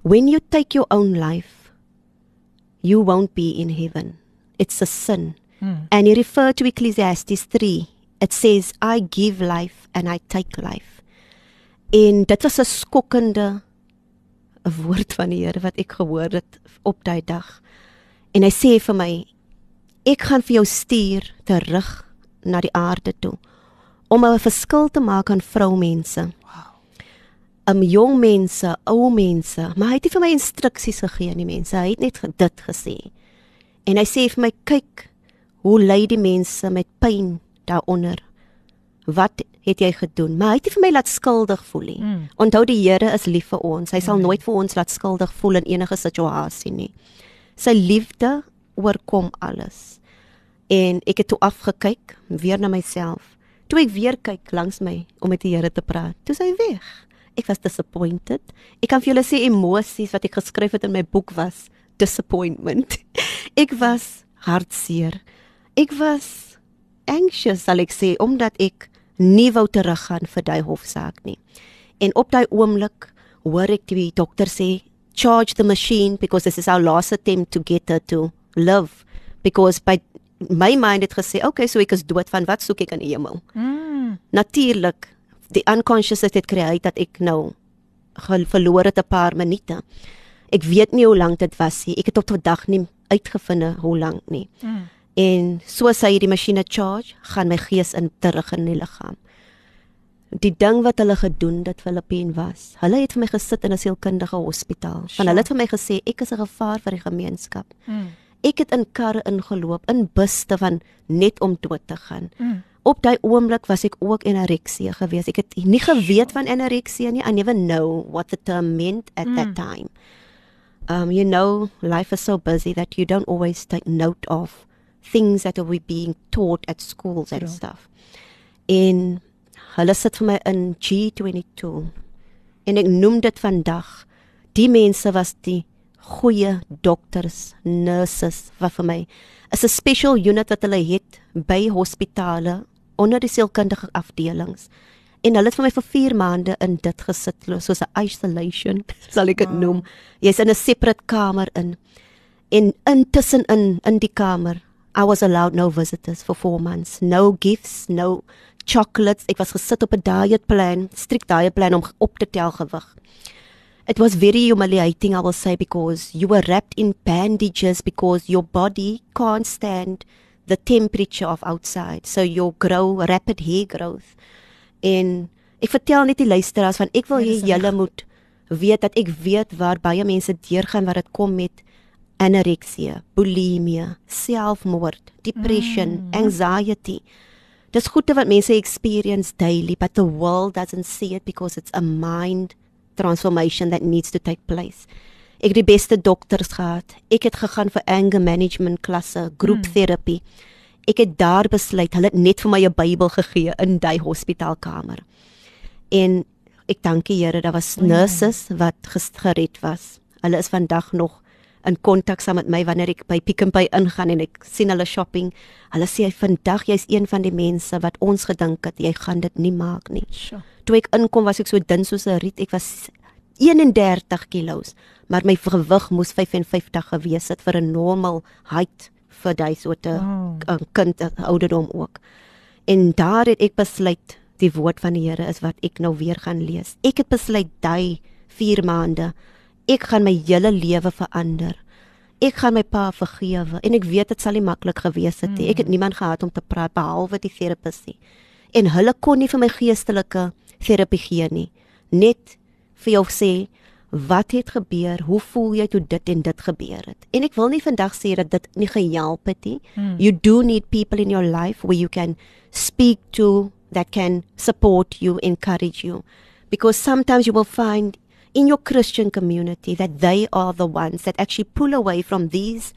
When you take your own life you won't be in heaven. It's a sin. Mm. And he referred to Ecclesiastes 3. It says I give life and I take life. En dit was 'n skokkende 'n woord van die Here wat ek gehoor het op daai dag. En hy sê vir my ek gaan vir jou stuur terug na die aarde toe om 'n verskil te maak aan vroumense. Wow. Um jong mense, ou mense, maar hy het nie vir my instruksies gegee aan die mense. Hy het net dit gesê. En hy sê vir my kyk hoe ly die mense met pyn daaronder. Wat het jy gedoen? Maar hy het nie vir my laat skuldig voel nie. Mm. Onthou die Here is lief vir ons. Hy sal nooit vir ons laat skuldig voel in enige situasie nie. Sy liefde oorkom alles. En ek het toe afgekyk, weer na myself. Toe ek weer kyk langs my om met die Here te praat, toe is hy weg. Ek was disappointed. Ek kan vir julle sê emosies wat ek geskryf het in my boek was disappointment. [LAUGHS] ek was hartseer. Ek was anxious, sal ek sê, omdat ek nie wou teruggaan vir daai hofsaak nie. En op daai oomblik hoor ek die dokter sê, "Charge the machine because this is our last attempt to get her to live." Because by my mind het gesê, "Okay, so ek is dood van wat soek ek in die hemel?" Mm. Natuurlik, die unconscious het create dat ek nou verloor het 'n paar minute. Ek weet nie hoe lank dit was nie. Ek het tot vandag nie uitgevind hoe lank nie. Mm. En so sy die masjiene charge, gaan my gees in terug in die liggaam. Die ding wat hulle gedoen dit Filippien was. Hulle het vir my gesit in 'n sielkundige hospitaal. Van hulle het vir my gesê ek is 'n gevaar vir die gemeenskap. Mm. Ek het in karre ingeloop, in buste van net om dood te gaan. Mm. Op daai oomblik was ek ook anoreksie geweest. Ek het nie geweet van anoreksie nie. I never know what the term meant at mm. that time. Um you know, life is so busy that you don't always take note of things that are being taught at schools and True. stuff. En hulle sit vir my in G22. En ek noem dit vandag die mense was die goeie dokters, nurses wat vir my is 'n special unit wat hulle het by hospitale onder die sielkundige afdelings. En hulle het vir my vir 4 maande in dit gesit soos 'n isolation, [LAUGHS] sal ek dit noem. Jy's in 'n separate kamer in. En intussen in in die kamer, I was allowed no visitors for 4 months. No gifts, no chocolates. Ek was gesit op 'n diet plan, strict diet plan om op te tel gewig. It was very humiliating, I will say, because you were wrapped in bandages because your body can't stand the temperature of outside. So you grow rapid hair growth. En ek vertel net die luisteraars van ek wil Ja, hê dis julle moet weet dat ek weet waar baie mense deurgaan wat dit kom met anorexie, bulimie, selfmoord, depression, mm. anxiety. Dis goede wat mense experience daily, but the world doesn't see it because it's a mind transformation that needs to take place. Ek het die beste dokters gehad. Ek het gegaan vir anger management klasse, group mm. therapy. Ek het daar besluit, hulle het net vir my 'n Bybel gegee in daai hospitaalkamer. En ek dank die Here, daar was nurses wat gered was. Hulle is vandag nog in kontak saam met my wanneer ek by Pick n Pay ingaan en ek sien hulle shopping. Hulle sê vandag jy's een van die mense wat ons gedink het jy gaan dit nie maak nie. Sjoe. Toe ek inkom was ek so dun soos 'n riet. Ek was 31 kilos, maar my gewig moes 55 gewees het vir 'n normal height vir daai soort 'n Wow. oh. kind eh, ouderdom ook. En daar het ek besluit die woord van die Here is wat ek nou weer gaan lees. Ek het besluit daai 4 maande ek gaan my hele lewe verander. Ek gaan my pa vergewe en ek weet dit sal nie maklik gewees het nie. Ek het niemand gehad om te praat behalwe die terapeusie. En hulle kon nie vir my geestelike terapie gee nie. Net vir jou sê wat het gebeur? Hoe voel jy toe dit en dit gebeur het? En ek wil nie vandag sê dat dit nie gehelp het nie. Mm. You do need people in your life where you can speak to that can support you, encourage you. Because sometimes you will find in your Christian community that they are the ones that actually pull away from these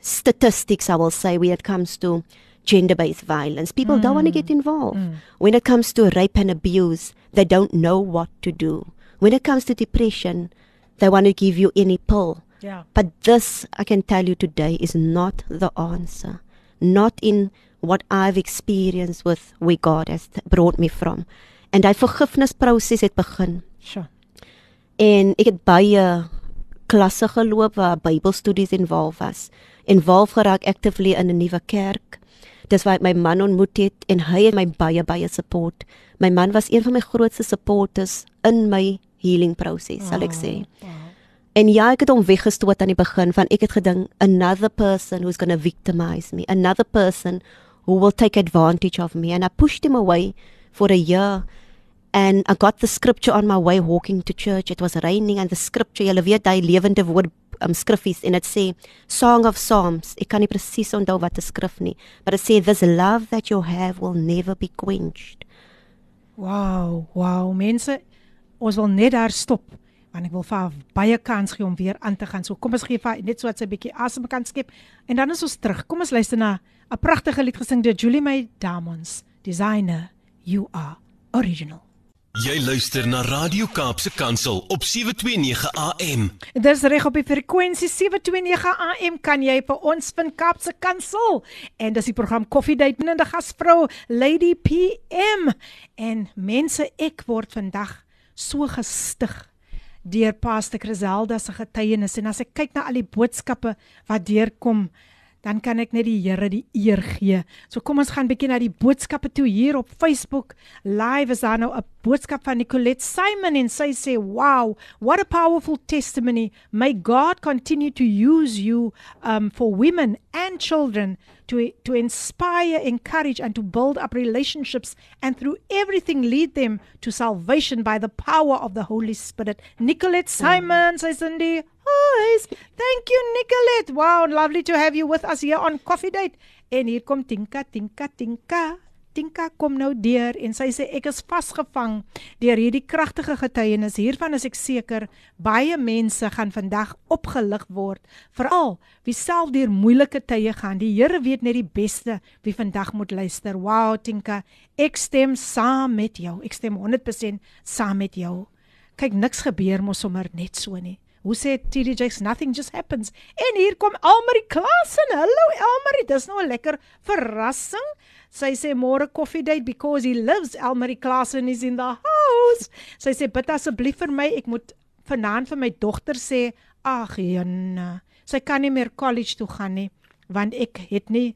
statistics, I will say, when it comes to gender based violence. People don't want to get mm. involved. Mm. When it comes to rape and abuse, they don't know what to do. When it comes to depression, they want to give you any pill. Ja. But this, I can tell you today, is not the answer. Not in what I've experienced with where God has brought me from. En daai vergifnisproses het begin. Sjoe. En ek het baie klasse geloop waar Bybelstudies involved was. Involved geraak actively in 'n nuwe kerk. Dis waar ek my man ontmoet het en hy het my baie baie support. My man was een van my grootste supporters in my healing proses, sal ek sê. En ja, ek het hom weggestoot aan die begin van ek het gedink another person who's going to victimize me, another person who will take advantage of me and I pushed him away for a year and I got the scripture on my way walking to church. It was raining and the scripture, julle weet daai lewende woord um, skriffies en dit sê Song of Psalms. Ek kan nie presies onthou wat die skrif nie, maar dit sê this love that you have will never be quenched. Wow, wow, mense, ons wil net daar stop want ek wil vir haar baie kans gee om weer aan te gaan. So kom ons gee vir net so wat sy 'n bietjie asem kan skep en dan is ons terug. Kom ons luister na 'n pragtige lied gesing deur Julie May Diamonds, Designer You Are Original. Jy luister na Radio Kaapse Kansel op 729 AM. Dis reg op die frekwensie 729 AM kan jy vir ons vind Kaapse Kansel. En dis die program Coffee Date met 'n gasvrou Lady PM en mense ek word vandag so gestig deur Pastor Griselda se getuienis. En as ek kyk na al die boodskappe wat deurkom dan kan ek net die Here die eer gee. So kom ons gaan bietjie na die boodskappe toe hier op Facebook. Live is daar nou 'n boodskap van Nicolette Simon en sy sê, "Wow, what a powerful testimony. May God continue to use you um for women and children to to inspire, encourage and to build up relationships and through everything lead them to salvation by the power of the Holy Spirit." Nicolette Simon, sy Cindy. Hi. Thank you Nicolette. Wow, lovely to have you with us here on Coffee Date. En hier kom Tinka, Tinka, Tinka. Tinka kom nou deur en sy sê ek is vasgevang deur hierdie kragtige getuienis. Hiervan is ek seker baie mense gaan vandag opgelig word, veral wie self deur moeilike tye gaan. Die Here weet net die beste wie vandag moet luister. Wow, Tinka, ek stem saam met jou. Ek stem 100% saam met jou. Kyk, niks gebeur mos sommer net so nie. Hoe sê TD Jakes nothing just happens. En hier kom Elmarie Klasen. Hallo Elmarie, dis nou 'n lekker verrassing. Sy sê môre coffee date because he lives Elmarie Klasen is in the house. Sy sê bid asseblief vir my, ek moet vanaand vir my dogter sê, ag Jana, sy kan nie meer college toe gaan nie want ek het nie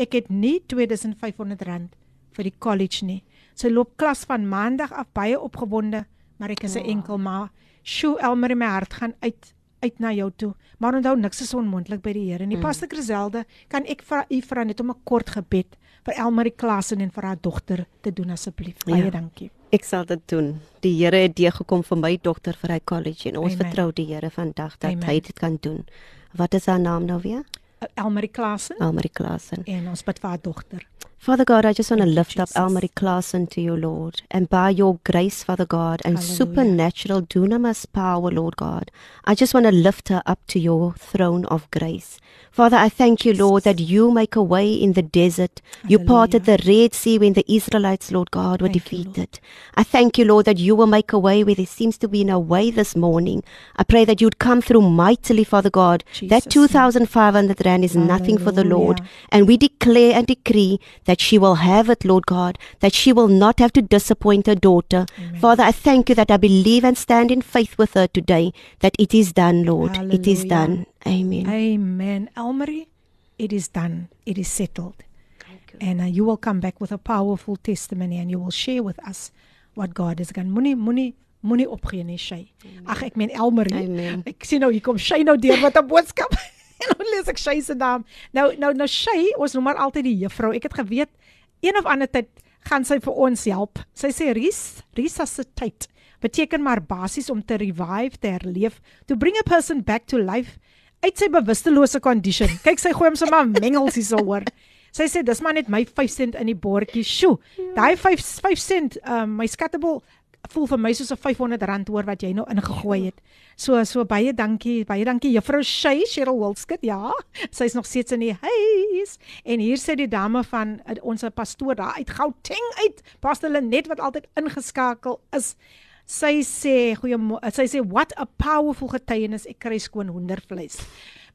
ek het nie 2500 rand vir die college nie. Sy loop klas van maandag af baie opgewonde, maar ek is 'n enkel ma. Sjoe, Elmarie, my hart gaan uit uit na jou toe. Maar onthou niks is onmoontlik by die Here nie. Mm. Pastor Griselde, kan ek vir u vra net om 'n kort gebed vir Elmarie Klasen en vir haar dogter te doen asseblief. Baie ja. dankie. Ek sal dit doen. Die Here het deur gekom vir my dogter vir hy college en ons Amen. vertrou die Here vandag dat Amen. hy dit kan doen. Wat is haar naam nou weer? Elmarie Klasen. Elmarie Klasen. En ons bid vir haar dogter. Father God, I just want to lift Jesus. up Elmarie Klassen to you, Lord. And by your grace, Father God, and Hallelujah. supernatural dunamis power, Lord God, I just want to lift her up to your throne of grace. Father, I thank you, Lord, that you make a way in the desert. Hallelujah. You parted the Red Sea when the Israelites, Lord God, were thank defeated. You, I thank you, Lord, that you will make a way where there seems to be no way this morning. I pray that you'd come through mightily, Father God. Jesus. That 2,500 Rand is Hallelujah. nothing for the Lord. And we declare and decree that she will have it, Lord God, that she will not have to disappoint her daughter. Amen. Father, I thank you that I believe and stand in faith with her today, that it is done, Lord. Hallelujah. It is done. Amen. Amen. Elmarie, it is done. It is settled. And uh, you will come back with a powerful testimony and you will share with us what God has done. Moenie moenie moenie opgee nie, Shay. Ag ek meen Elmarie. Ek sien nou hier kom Shay nou deur met 'n boodskap. [LAUGHS] [LAUGHS] en nou lees ek Shay se naam. Nou nou nou Shay, ons noem maar altyd die juffrou. Ek het geweet een of ander tyd gaan sy vir ons help. Sy sê Ries, resuscitate beteken maar basies om te revive, te herleef, to bring a person back to life uit sy bewustelose condition. Kyk sy gooi hom sommer mengels hier so hoor. Sy sê dis maar net my 5 sent in die bordjie. Sjoe. Daai 5 5 sent, um, my skattable voel vir my soos 'n 500 rand hoor wat jy nou ingegooi het. So so baie dankie, baie dankie juffrou Shay Cheryl Wilskut. Ja, [LAUGHS] sy's nog steeds in die huis. En hier sê die dame van uh, ons pastoor daar uit Gauteng uit, Pastor Lenet wat altyd ingeskakel is. Sy sê goeie sy sê what a powerful getuienis ek kry skoon hoendervleis.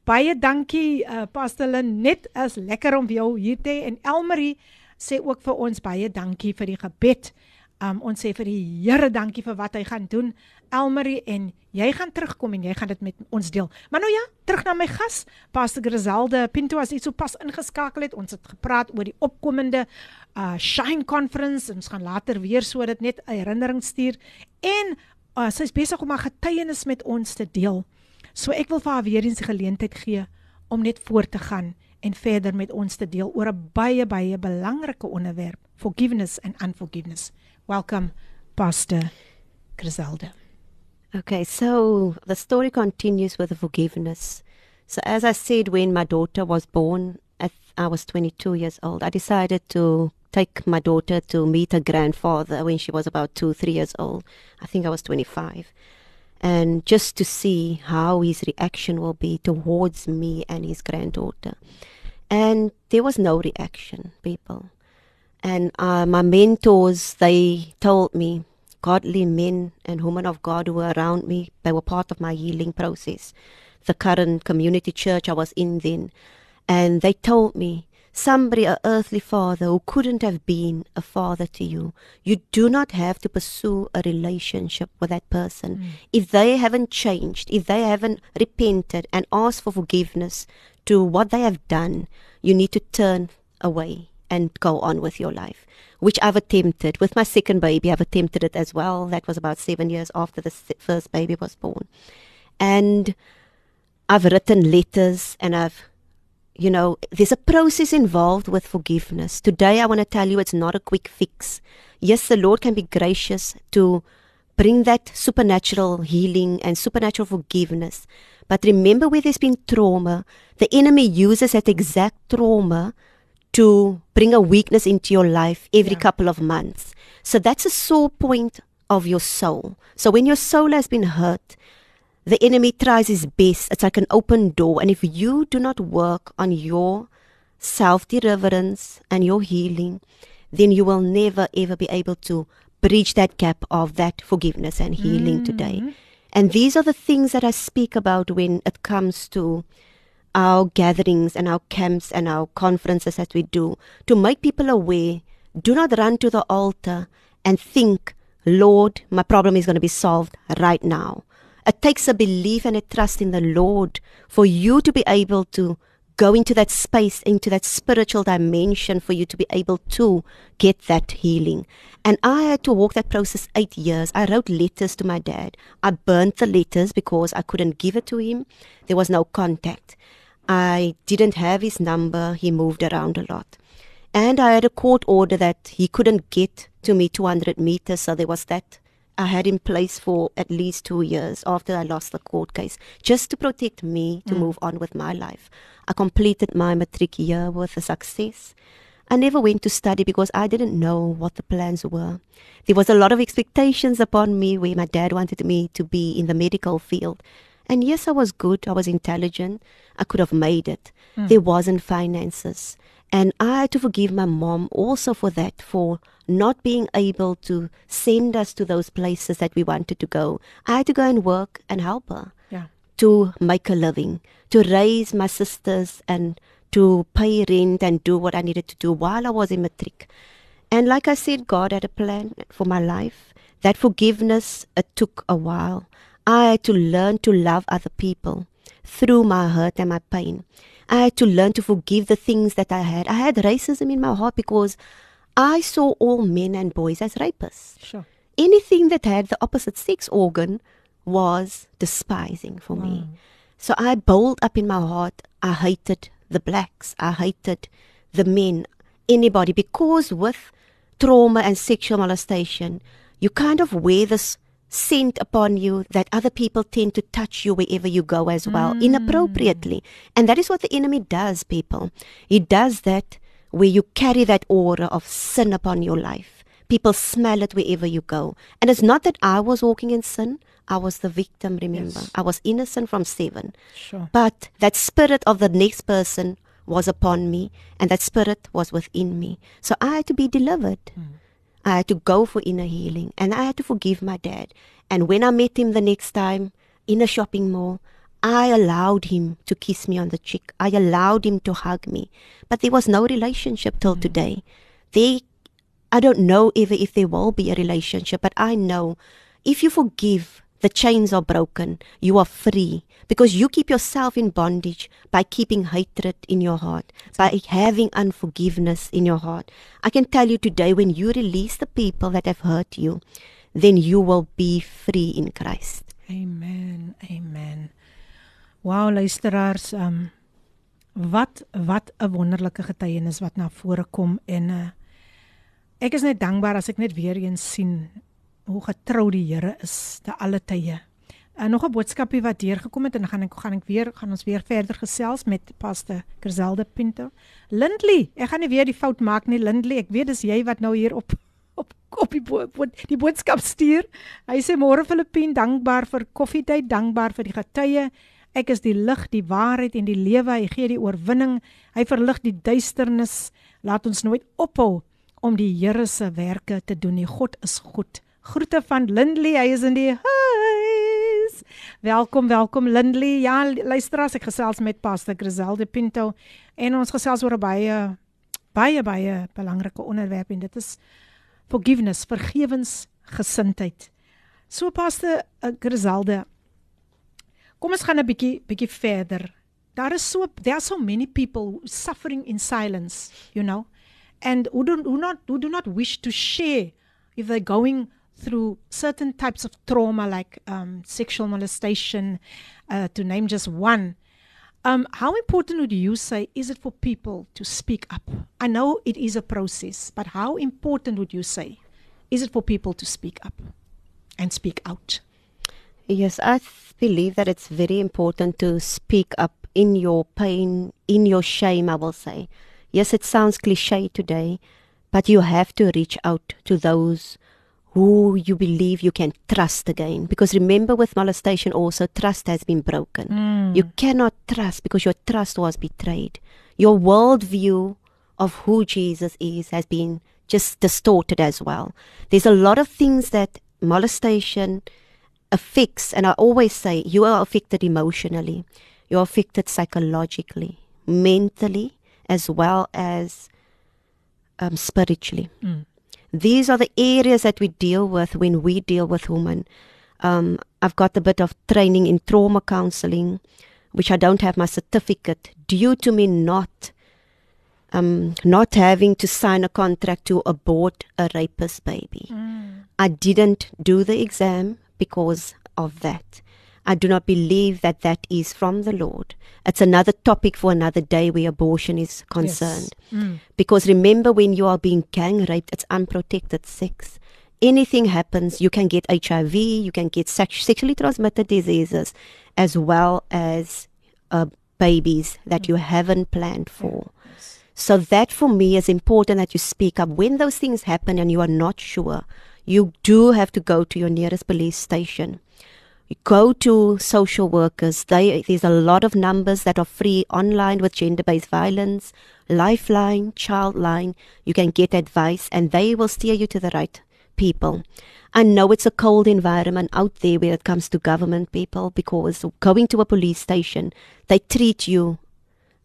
Baie dankie uh, Pastor Lenet, is lekker om jou hier te hê en Elmarie sê ook vir ons baie dankie vir die gebed. Um ons sê vir die Here dankie vir wat hy gaan doen. Elmarie en jy gaan terugkom en jy gaan dit met ons deel. Maar nou ja, terug na my gas, Pastor Griselde Pinto as hy so pas ingeskakel het. Ons het gepraat oor die opkomende uh Shine Conference en ons gaan later weer so dit net 'n herinnering stuur en uh, sy's besig om 'n getuienis met ons te deel. So ek wil vir haar weer eens geleentheid gee om net voort te gaan en verder met ons te deel oor 'n baie baie belangrike onderwerp, forgiveness and unforgiveness. Welcome Pastor Griselda. Okay, so the story continues with the forgiveness. So, as I said, when my daughter was born, I was 22 years old. I decided to take my daughter to meet her grandfather when she was about two, three years old. I think I was 25. And just to see how his reaction will be towards me and his granddaughter. And there was no reaction, people. And uh, my mentors, they told me, godly men and women of God who were around me, they were part of my healing process. The current community church I was in then. And they told me, somebody, a earthly father who couldn't have been a father to you, you do not have to pursue a relationship with that person. Mm. If they haven't changed, if they haven't repented and asked for forgiveness to what they have done, you need to turn away and go on with your life, which I've attempted. With my second baby, I've attempted it as well. That was about seven years after the first baby was born. And I've written letters and I've, you know, there's a process involved with forgiveness. Today, I want to tell you it's not a quick fix. Yes, the Lord can be gracious to bring that supernatural healing and supernatural forgiveness. But remember, where there's been trauma, the enemy uses that exact trauma to bring a weakness into your life every couple of months. So that's a sore point of your soul. So when your soul has been hurt, the enemy tries his best. It's like an open door. And if you do not work on your self deliverance and your healing, then you will never ever be able to bridge that gap of that forgiveness and healing today. Mm-hmm. And these are the things that I speak about when it comes to our gatherings and our camps and our conferences that we do to make people aware. Do not run to the altar and think, Lord, my problem is going to be solved right now. It takes a belief and a trust in the Lord for you to be able to go into that space, into that spiritual dimension for you to be able to get that healing. And I had to walk that process eight years. I wrote letters to my dad. I burnt the letters because I couldn't give it to him. There was no contact. I didn't have his number. He moved around a lot. And I had a court order that he couldn't get to me 200 meters. So there was that I had in place for at least two years after I lost the court case, just to protect me to Mm. move on with my life. I completed my matric year with a success. I never went to study because I didn't know what the plans were. There was a lot of expectations upon me where my dad wanted me to be in the medical field. And yes, I was good, I was intelligent, I could have made it. Mm. There wasn't finances. And I had to forgive my mom also for that, for not being able to send us to those places that we wanted to go. I had to go and work and help her Yeah. to make a living, to raise my sisters and to pay rent and do what I needed to do while I was in matric. And like I said, God had a plan for my life. That forgiveness, it took a while. I had to learn to love other people through my hurt and my pain. I had to learn to forgive the things that I had. I had racism in my heart because I saw all men and boys as rapists. Sure. Anything that had the opposite sex organ was despising for me. Mm. So I bowled up in my heart. I hated the blacks. I hated the men, anybody, because with trauma and sexual molestation, you kind of wear this scent upon you that other people tend to touch you wherever you go as well, hmm. inappropriately. And that is what the enemy does, people. He does that where you carry that aura of sin upon your life. People smell it wherever you go. And it's not that I was walking in sin. I was the victim, remember. Yes. I was innocent from seven. Sure. But that spirit of the next person was upon me, and that spirit was within me. So I had to be delivered. Hmm. I had to go for inner healing, and I had to forgive my dad. And when I met him the next time in a shopping mall, I allowed him to kiss me on the cheek. I allowed him to hug me. But there was no relationship till hmm. today. They I don't know ever if there will be a relationship, but I know if you forgive, the chains are broken. You are free because you keep yourself in bondage by keeping hatred in your heart, by having unforgiveness in your heart. I can tell you today when you release the people that have hurt you, then you will be free in Christ. Amen. Amen. Wow, luisteraars, um wat wat 'n wonderlike getuienis wat na vore kom en uh, ek is net dankbaar as ek net weer eens sien hoe getrou die Here is te alle tye. uh, nog 'n boodskapie wat deurgekom het en gaan ek gaan ek weer gaan ons weer verder gesels met Pastor Griselde Pinto. Lindley, ek gaan nie weer die fout maak nie Lindley. Ek weet dis jy wat nou hier op op op die, bo bo die boodskap stuur. Hy sê môre Filippien, dankbaar vir koffietyd, dankbaar vir die getuie. Ek is die lig, die waarheid en die lewe. Hy gee die oorwinning. Hy verlig die duisternis. Laat ons nooit ophou om die Here se werke te doen. Die God is goed. Groete van Lindley. Hy is in die huis. Welkom, welkom Lindley. Ja, luister as ek gesels met Pastor Griselde Pinto en ons gesels oor 'n baie baie baie belangrike onderwerp en dit is forgiveness, vergewensgesindheid. So Pastor uh, Griselde, kom ons gaan 'n bietjie bietjie verder. Daar is so there so many people suffering in silence, you know, and who do, who not who do not wish to share if they're going through certain types of trauma like um, sexual molestation, uh, to name just one. Um, how important would you say is it for people to speak up? I know it is a process, but how important would you say is it for people to speak up and speak out? Yes, I believe that it's very important to speak up in your pain, in your shame, I will say. Yes, it sounds cliche today, but you have to reach out to those who you believe you can trust again. Because remember, with molestation, also trust has been broken. You cannot trust because your trust was betrayed. Your worldview of who Jesus is has been just distorted as well. There's a lot of things that molestation affects, and I always say you are affected emotionally, you're affected psychologically, mentally, as well as um, spiritually. These are the areas that we deal with when we deal with women. Um, I've got a bit of training in trauma counseling, which I don't have my certificate due to me not um, not having to sign a contract to abort a rapist baby. I didn't do the exam because of that. I do not believe that that is from the Lord. It's another topic for another day where abortion is concerned. Because remember, when you are being gang raped, it's unprotected sex. Anything happens, you can get HIV, you can get sex- sexually transmitted diseases, as well as uh, babies that you haven't planned for. So that for me is important that you speak up. When those things happen and you are not sure, you do have to go to your nearest police station. You go to social workers. They, there's a lot of numbers that are free online with gender based violence, Lifeline, Childline. You can get advice and they will steer you to the right people. I know it's a cold environment out there when it comes to government people because going to a police station, they treat you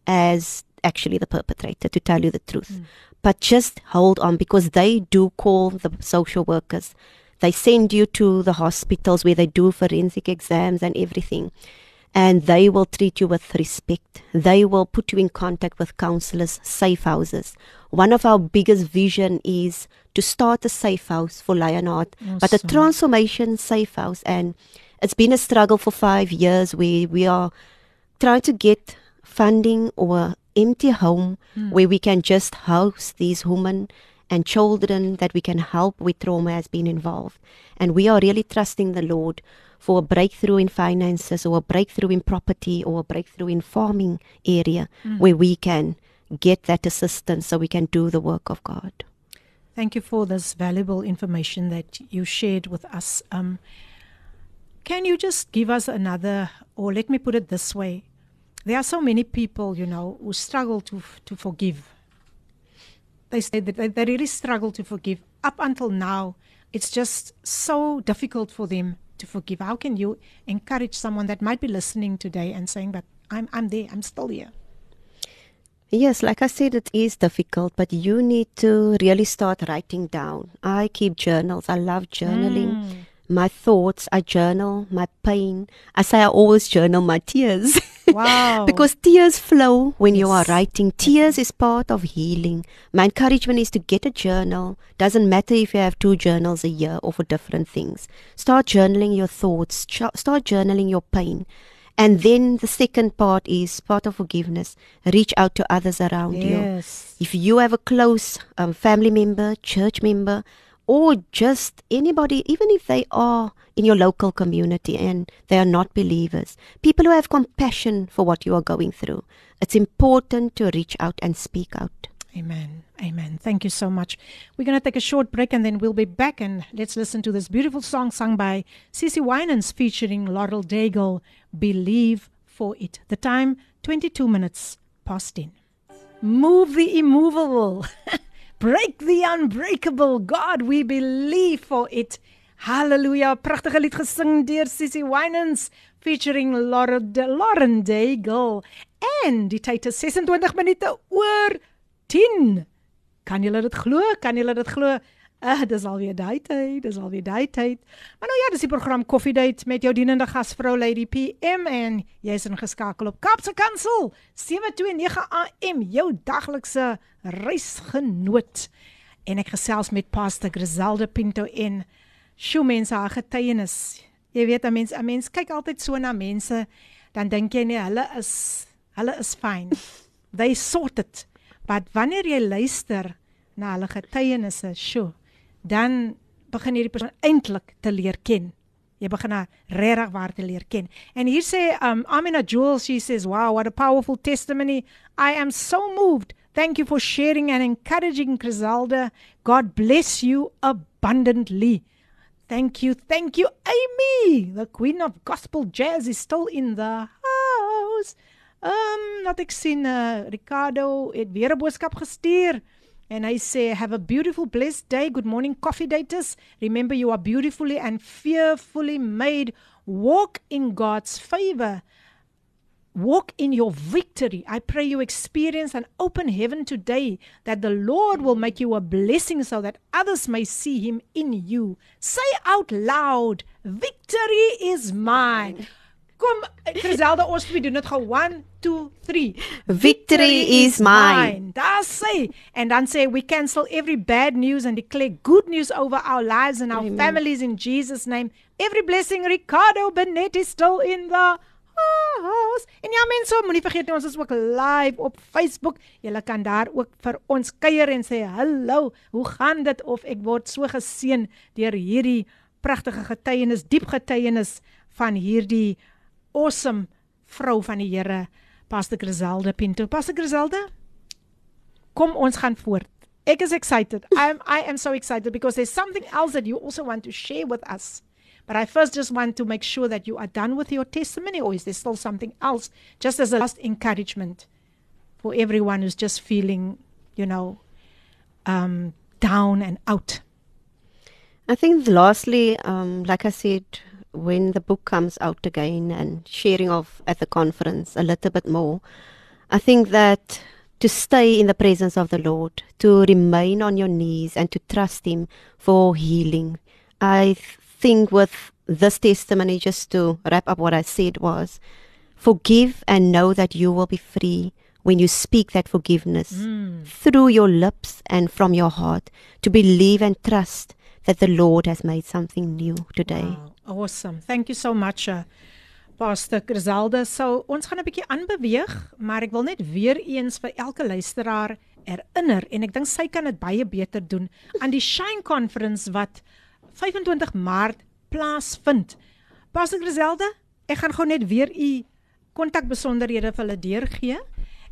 as actually the perpetrator, to tell you the truth. Mm. But just hold on because they do call the social workers. They send you to the hospitals where they do forensic exams and everything. And they will treat you with respect. They will put you in contact with counselors, safe houses. One of our biggest vision is to start a safe house for Lionheart, but a transformation safe house. And it's been a struggle for five years where we are trying to get funding or empty home hmm. where we can just house these women and children that we can help with trauma has been involved. And we are really trusting the Lord for a breakthrough in finances or a breakthrough in property or a breakthrough in farming area where we can get that assistance so we can do the work of God. Thank you for this valuable information that you shared with us. Um, can you just give us another, or let me put it this way? There are so many people, you know, who struggle to to forgive. They say that they, they really struggle to forgive. Up until now, it's just so difficult for them to forgive. How can you encourage someone that might be listening today and saying that I'm I'm there, I'm still here? Yes, like I said, it is difficult, but you need to really start writing down. I keep journals. I love journaling. Hmm. My thoughts, I journal. My pain. I say I always journal my tears. [LAUGHS] Wow. because tears flow when you are writing. Tears is part of healing. My encouragement is to get a journal. Doesn't matter if you have two journals a year or for different things. Start journaling your thoughts. Start journaling your pain. And then the second part is part of forgiveness. Reach out to others around you. If you have a close um, family member, church member, or just anybody, even if they are in your local community and they are not believers, people who have compassion for what you are going through. It's important to reach out and speak out. Amen. Amen. Thank you so much. We're going to take a short break and then we'll be back and let's listen to this beautiful song sung by Cece Winans featuring Laurel Daigle, Believe for It. The time 22 minutes past 10. Move the immovable. [LAUGHS] Break the unbreakable. God, we believe for it. Hallelujah. Pragtige lied gesing deur Cece Winans featuring Laurel De Lauren Daigle. En die tyd is 26 minute oor 10. Kan julle dit glo? Kan julle dit glo? Uh, dis alweer daai tyd, dis alweer daai tyd. Maar nou ja, dis die program Coffee Date met jou dienende gasvrou Lady PM en jy's ingeskakel op Kapse Kansel 729 AM, jou daglikse reisgenoot. En ek gesels met Pastor Griselda Pinto en sjoe mense haar getuienis. Jy weet 'n mens 'n mens kyk altyd so na mense, dan dink jy nee, hulle is hulle is fine. They sorted. Maar wanneer jy luister na hulle getuienisse, sjoe, dan begin jy die persoon eintlik te leer ken. Jy begin regtig waar te leer ken. En hier sê um Amina Jewel, she says, "Wow, what a powerful testimony. I am so moved. Thank you for sharing and encouraging Griselda. God bless you abundantly." Thank you. Thank you, Amy. The queen of gospel jazz is still in the house. Um, laat ek sien uh, Ricardo het weer 'n boodskap gestuur. And I say, have a beautiful, blessed day. Good morning, coffee daters. Remember, you are beautifully and fearfully made. Walk in God's favor. Walk in your victory. I pray you experience an open heaven today, that the Lord will make you a blessing so that others may see Him in you. Say out loud, Victory is mine. Kom, Griselda, ons twee doen dit gou 1 2 3. Victory is mine. Daar sê and dan sê we cancel every bad news and declare good news over our lives and our Amen. families in Jesus name. Every blessing Ricardo Benet is still in the house. En ja mense, moenie vergeet nie, ons is ook live op Facebook. Julle kan daar ook vir ons kuier en sê hallo, hoe gaan dit of ek word so geseën deur hierdie pragtige getuienis, diep getuienis van hierdie awesome vrou van die Here, Pastor Griselda Pinto. Pastor Griselda, kom ons gaan voort. Ek is excited. [LAUGHS] I'm I am so excited because there's something else that you also want to share with us. But I first just want to make sure that you are done with your testimony or is there still something else just as a last encouragement for everyone who's just feeling, you know, um down and out. I think lastly, um, like I said, when the book comes out again and sharing of at the conference a little bit more, I think that to stay in the presence of the Lord, to remain on your knees and to trust Him for healing. I think with this testimony, just to wrap up what I said, was forgive and know that you will be free when you speak that forgiveness mm. through your lips and from your heart, to believe and trust that the Lord has made something new today. Wow, awesome. Thank you so much. Uh, Pastor Griselda. So ons gaan 'n bietjie aanbeweeg, maar ek wil net weer eens vir elke luisteraar herinner en ek dink sy kan dit baie beter doen aan die Shine Conference wat 25 Maart plaasvind. Pastor Griselda, ek gaan gou net weer u kontakbesonderhede vir hulle deurgee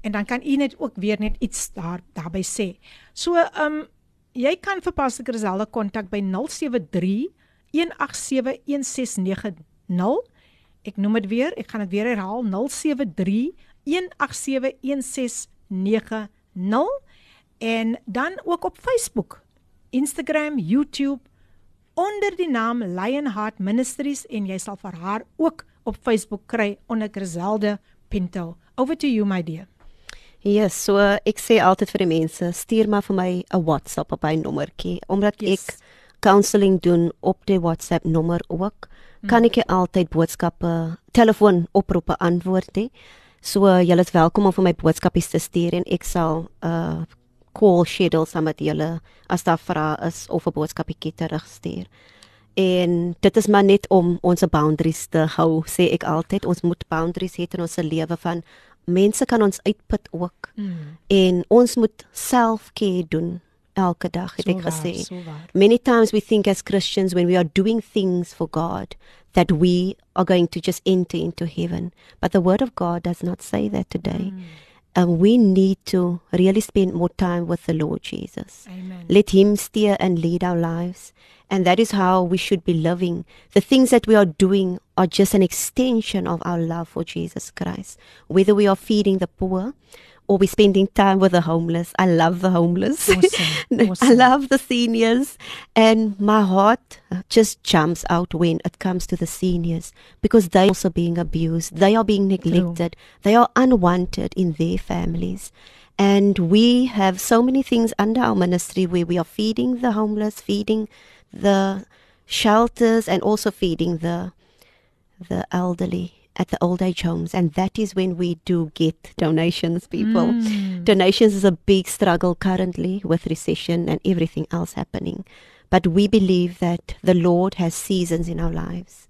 en dan kan u net ook weer net iets daar daarby sê. So, ehm um, jy kan vir Pastor Griselda kontak by 073 187 1690. Ek noem dit weer, ek gaan dit weer herhaal 073 187 1690 en dan ook op Facebook, Instagram, YouTube onder die naam Lionheart Ministries en jy sal vir haar ook op Facebook kry onder Griselda Pinto. Over to you my dear. Yes, so ek sê altyd vir die mense, stuur maar vir my 'n WhatsApp op my nommertjie omdat Yes. ek counselling doen op die WhatsApp nommer ook. Kan ek altyd boodskappe, telefoon oproepe antwoord nie. So julle is welkom om vir my boodskapies te stuur en ek sal uh, call schedule saam met julle as daar vrae is of 'n boodskapietjie terugstuur. En dit is maar net om ons boundaries te hou, sê ek altyd. Ons moet boundaries hê in ons lewe van mense kan ons uitput ook. Mm. En ons moet self-care doen elke dag het So ek waar, gesê. so waar. Many times we think as Christians when we are doing things for God that we are going to just enter into heaven. But the word of God does not say that today. Um, we need to really spend more time with the Lord Jesus. Amen. Let Him steer and lead our lives. And that is how we should be living. The things that we are doing are just an extension of our love for Jesus Christ. Whether we are feeding the poor or we're spending time with the homeless. I love the homeless. Awesome, [LAUGHS] I love the seniors. And my heart uh, just jumps out when it comes to the seniors because they are also being abused. They are being neglected. They are unwanted in their families. And we have so many things under our ministry where we are feeding the homeless, feeding the shelters, and also feeding the the elderly at the old age homes. And that is when we do get donations, people. Mm. Donations is a big struggle currently with recession and everything else happening. But we believe that the Lord has seasons in our lives.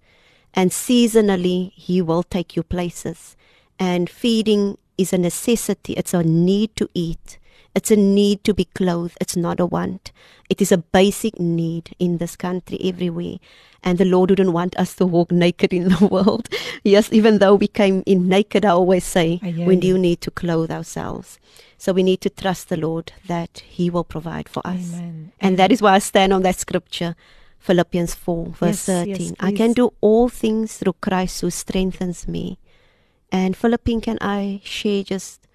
And seasonally, He will take you places. And feeding is a necessity, it's a need to eat. It's a need to be clothed. It's not a want. It is a basic need in this country everywhere. And the Lord wouldn't want us to walk naked in the [LAUGHS] world. Yes, even though we came in naked, I always say, we do need to clothe ourselves. So we need to trust the Lord that He will provide for us. Amen. And that is why I stand on that scripture, Philippians 4, verse Yes, yes, 13. I can do all things through Christ who strengthens me. And Philippine, can I share just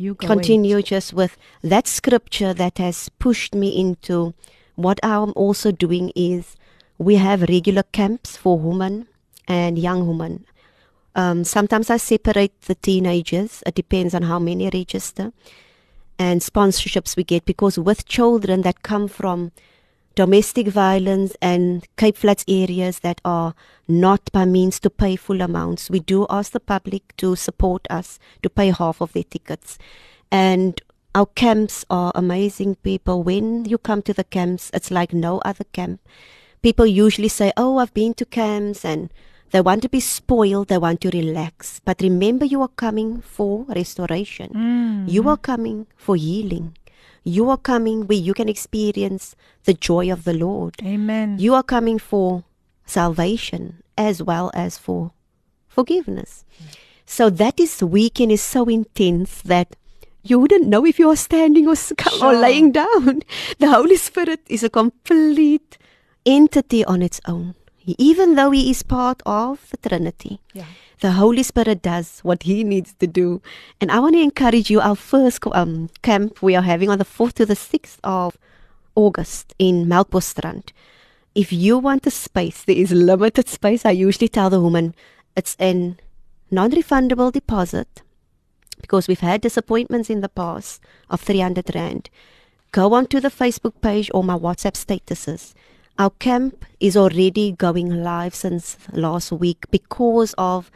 You continue just with that scripture that has pushed me into what I'm also doing is we have regular camps for women and young women. Um, sometimes I separate the teenagers. It depends on how many register and sponsorships we get because with children that come from domestic violence and Cape Flats areas that are not by means to pay full amounts, we do ask the public to support us to pay half of their tickets. And our camps are amazing people. When you come to the camps, it's like no other camp. People usually say, Oh, I've been to camps and they want to be spoiled, they want to relax. But remember, you are coming for restoration. Mm. You are coming for healing. You are coming where you can experience the joy of the Lord. Amen. You are coming for salvation as well as for forgiveness. So that is weekend is so intense that you wouldn't know if you are standing or, s- or laying down. The Holy Spirit is a complete entity on its own. Even though He is part of the Trinity, Yeah. the Holy Spirit does what He needs to do. And I want to encourage you. Our first um, camp we are having on the 4th to the 6th of August in Melkbosstrand. If you want a space, there is limited space. I usually tell the woman it's an non-refundable deposit because we've had disappointments in the past of 300 rand. Go onto the Facebook page or my WhatsApp statuses. Our camp is already going live since last week because of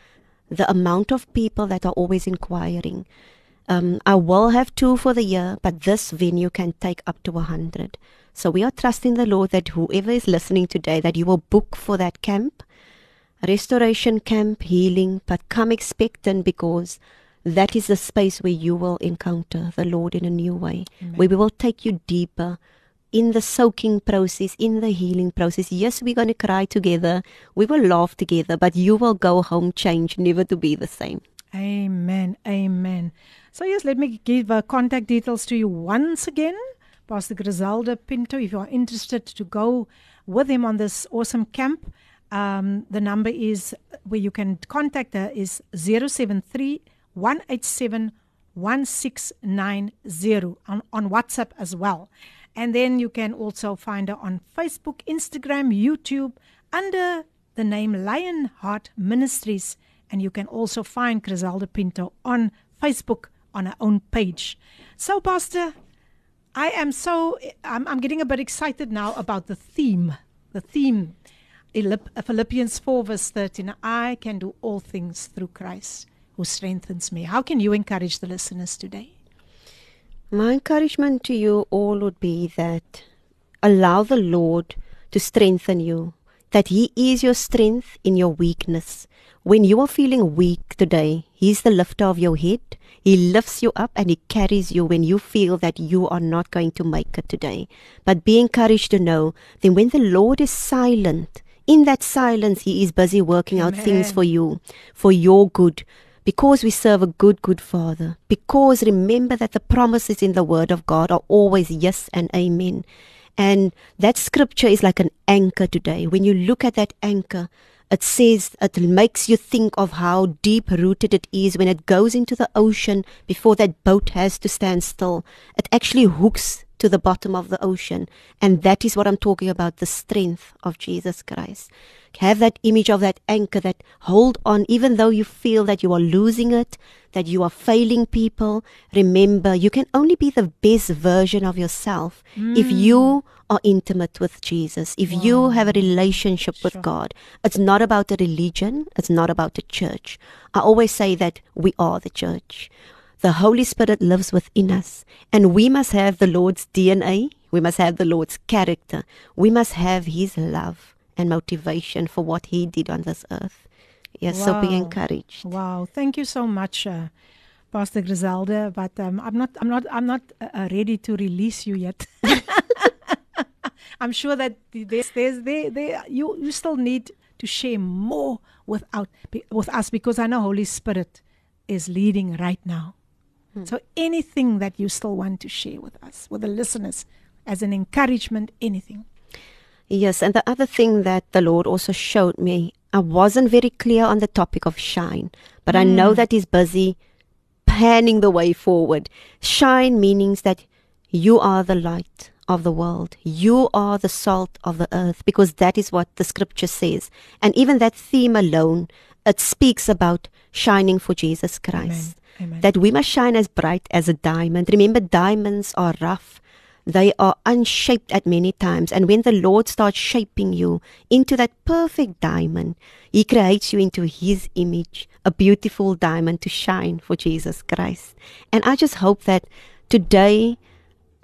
the amount of people that are always inquiring. Um, I will have two for the year, but this venue can take up to a hundred. So we are trusting the Lord that whoever is listening today, that you will book for that camp, restoration camp, healing, but come expectant because that is the space where you will encounter the Lord in a new way, where we will take you deeper in the soaking process, in the healing process. Yes, we're going to cry together, we will laugh together, but you will go home changed, never to be the same. Amen. Amen. So, yes, let me give uh, contact details to you once again. Pastor Griselda Pinto, if you are interested to go with him on this awesome camp, um, the number is where you can contact her is 073 187 1690 on, on WhatsApp as well. And then you can also find her on Facebook, Instagram, YouTube under the name Lionheart Ministries. And you can also find Griselda Pinto on Facebook on her own page. So, Pastor, I am so I'm, I'm getting a bit excited now about the theme. The theme, Philipp- Philippians 4 verse 13. I can do all things through Christ who strengthens me. How can you encourage the listeners today? My encouragement to you all would be that allow the Lord to strengthen you. that He is your strength in your weakness. When you are feeling weak today, He's the lifter of your head. He lifts you up and He carries you when you feel that you are not going to make it today. But be encouraged to know that when the Lord is silent, in that silence, He is busy working out things for you, for your good. Because we serve a good, good Father. Because remember that the promises in the Word of God are always yes and amen. And that scripture is like an anchor today. When you look at that anchor, it says it makes you think of how deep rooted it is when it goes into the ocean before that boat has to stand still. It actually hooks to the bottom of the ocean. And that is what I'm talking about the strength of Jesus Christ. Have that image of that anchor that hold on, even though you feel that you are losing it, that you are failing people. Remember, you can only be the best version of yourself if mm. you are intimate with Jesus, if you have a relationship with God. It's not about a religion, it's not about a church. I always say that we are the church. The Holy Spirit lives within us, and we must have the Lord's DNA. We must have the Lord's character. We must have His love and motivation for what He did on this earth. Yes, so be encouraged. Wow, thank you so much, uh, Pastor Griselda. But um, I'm not, I'm not, I'm not uh, uh, ready to release you yet. [LAUGHS] I'm sure that there's, there's, there, there, you, you still need to share more without with us because I know Holy Spirit is leading right now. So anything that you still want to share with us, with the listeners, as an encouragement, anything. Yes, and the other thing that the Lord also showed me, I wasn't very clear on the topic of shine, but I hmm. know that He's busy panning the way forward. Shine meanings that you are the light of the world, you are the salt of the earth, because that is what the scripture says. And even that theme alone, it speaks about shining for Jesus Christ. Amen. That we must shine as bright as a diamond. Remember, diamonds are rough. They are unshaped at many times. And when the Lord starts shaping you into that perfect diamond, He creates you into His image, a beautiful diamond to shine for Jesus Christ. And I just hope that today,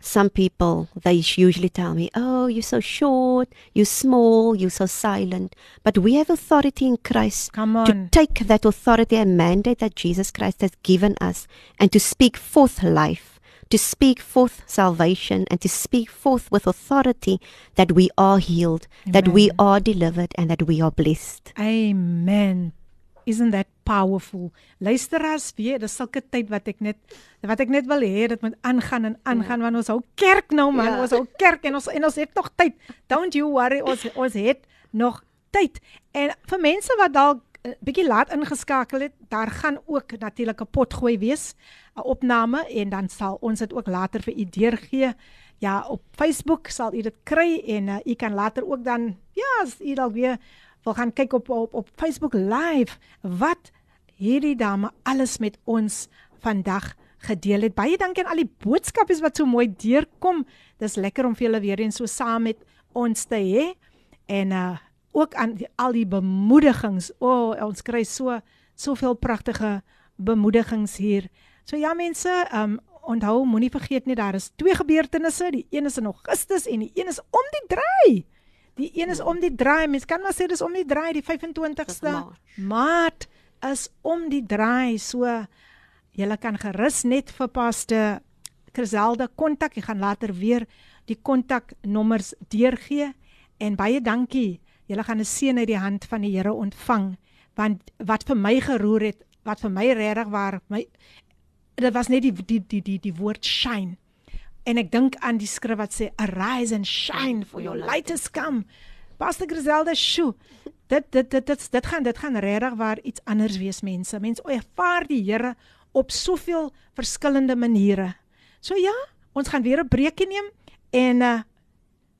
some people, they usually tell me, Oh, you're so short, you're small, you're so silent. But we have authority in Christ to take that authority and mandate that Jesus Christ has given us and to speak forth life, to speak forth salvation, and to speak forth with authority that we are healed, that we are delivered, and that we are blessed. Amen. Isn't that powerful? Luisteraars, weet, dis sulke tyd wat ek net wat ek net wil hê dit moet aangaan en aangaan want ons hou kerk nou man, Ja. ons hou kerk en ons en ons het nog tyd. Don't you worry, ons ons het nog tyd. En vir mense wat dalk 'n bietjie laat ingeskakel het, daar gaan ook natuurlik 'n potgooi wees, 'n opname en dan sal ons dit ook later vir u deurgee. Ja, op Facebook sal u dit kry en uh, u kan later ook dan ja, as u dalk weer wil gaan kyk op op op Facebook live wat hierdie dame alles met ons vandag gedeel het. Baie dankie aan al die boodskappe wat so mooi deurkom. Dis lekker om vir julle weer eens so saam met ons te hê. En uh ook aan die, al die bemoedigings. O, oh, ons kry so soveel pragtige bemoedigings hier. So ja mense, um onthou moenie vergeet nie daar is twee gebeurtenisse. Die een is in Augustus en die een is om die draai. Die een is om die draai. Mens kan maar sê dis om die draai, die 25ste Maart. Is om die draai. So Julle kan gerus net vir Pastor Griselda kontak. Ek gaan later weer die kontaknommers deurgee en baie dankie. Julle gaan 'n seën uit die hand van die Here ontvang want wat vir my geroer het, wat vir my regtig waar my dit was net die die die die die woord shine. En ek dink aan die skrif wat sê arise and shine for your light has come. Pastor Griselda, sjoe. Dit dit dit dit dit gaan dit gaan regtig waar iets anders wees mense. Mense ervaar die Here op soveel verskillende maniere. So ja, ons gaan weer 'n breekie neem en uh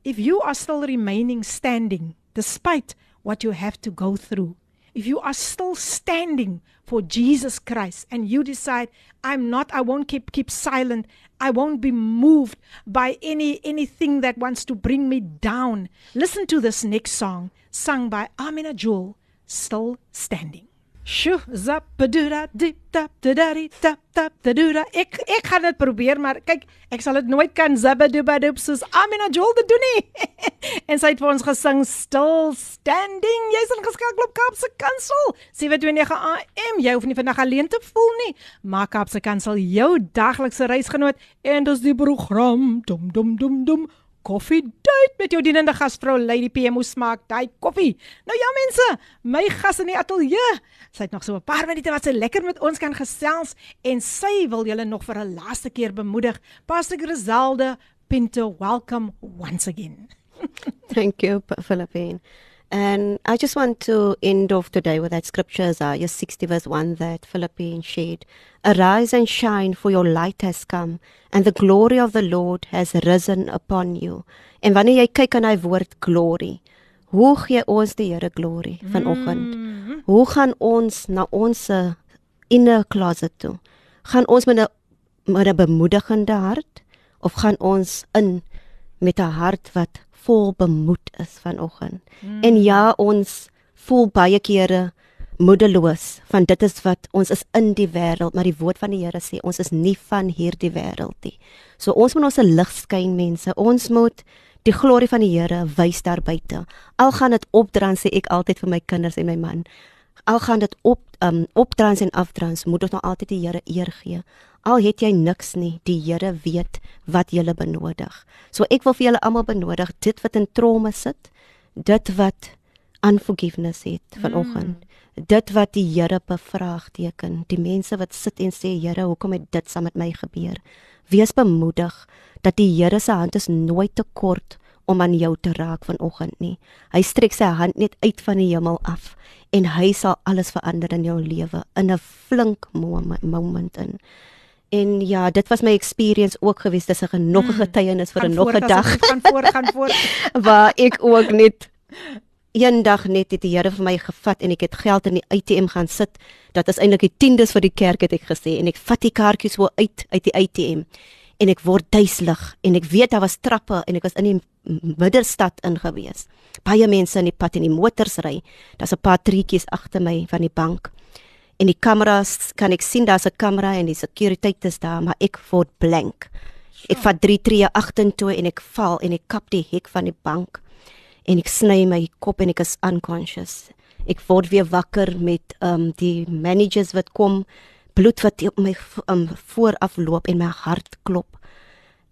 if you are still remaining standing despite what you have to go through, if you are still standing for Jesus Christ and you decide I'm not I won't keep keep silent, I won't be moved by any anything that wants to bring me down. Listen to this next song sung by Amina Jewel, Still Standing. Sjoe, zap bedura dip tap tadari tap tap tadura. Ek ek gaan dit probeer, maar kyk, ek sal dit nooit kan zabadubadup soos Amina Joel dit doen nie. [LAUGHS] en sy het vir ons gesing Still Standing. Jy's ingeskakel op Kaapse Kansel. 729 AM. Jy hoef nie vandag alleen te voel nie. Maak Kaapse Kansel jou daglikse reisgenoot en dis die program. Dum dum dum dum. Koffie date met jou dienende gasvrou Lady PM hoe smaak daai koffie? Nou ja mense, my gas in die ateljee. Sy het nog so 'n paar minute wat sy lekker met ons kan gesels en sy wil julle nog vir 'n laaste keer bemoedig. Pastor Griselda Pinto, welcome once again. [LAUGHS] Thank you, Philippine. And I just want to end off today with that scripture, Isaiah 60, verse 1, that Philippians shared. Arise and shine, for your light has come, and the glory of the Lord has risen upon you. En wanneer jy kyk aan hy woord glory, hoe gee ons die Here glory vanoggend? Mm. Hoe gaan ons na ons inner closet toe? Gaan ons met 'n met 'n bemoedigende hart of gaan ons in met 'n hart wat vol bemoed is vanoggend. Mm. En ja, ons voel baie kere moedeloos van dit is wat ons is in die wêreld, maar die woord van die Here sê ons is nie van hierdie wêreld nie. So ons moet ons lig skyn mense. Ons moet die glorie van die Here wys daar buite. Al gaan dit opdrans sê ek altyd vir my kinders en my man. Al gaan dit op um opdrans en afdrans, moet ons nou altyd die Here eer gee. Al het jy niks nie, die Here weet wat jy benodig. So ek wil vir julle almal benodig dit wat in trome sit, dit wat unforgiveness het vanoggend. Mm. Dit wat die Here bevraagteken, die mense wat sit en sê Here, hoekom het dit saam met my gebeur? Wees bemoedig dat die Here se hand is nooit te kort om aan jou te raak vanoggend nie. Hy strek sy hand net uit van die hemel af en hy sal alles verander in jou lewe in 'n flink moment, moment in. En ja, dit was my experience ook geweest. Dis 'n genoeg Mm. getuienis vir Gaan 'n nog 'n dag Gaan voor, gaan voor. [LAUGHS] waar ek ook net eendag net het die Here vir my gevat en ek het geld in die ATM gaan sit. Dat is eintlik die tiendes vir die kerk het ek gesê en ek vat die kaartjies so uit uit die ATM en ek word duiselig en ek weet daar was trappe en ek was in die middelstad ingewees. Baie mense in die pad en die motors ry. Daar's 'n paar triekies agter my van die bank. En die kameras kan ek sien daar's 'n kamera en die sekuriteit is daar, maar ek word blank. Ek vat 3 tree agtertoe en ek val en ek kap die hek van die bank en ek sny my kop en ek is unconscious. Ek word weer wakker met um die managers wat kom, bloed wat op my um vooraf loop en my hart klop.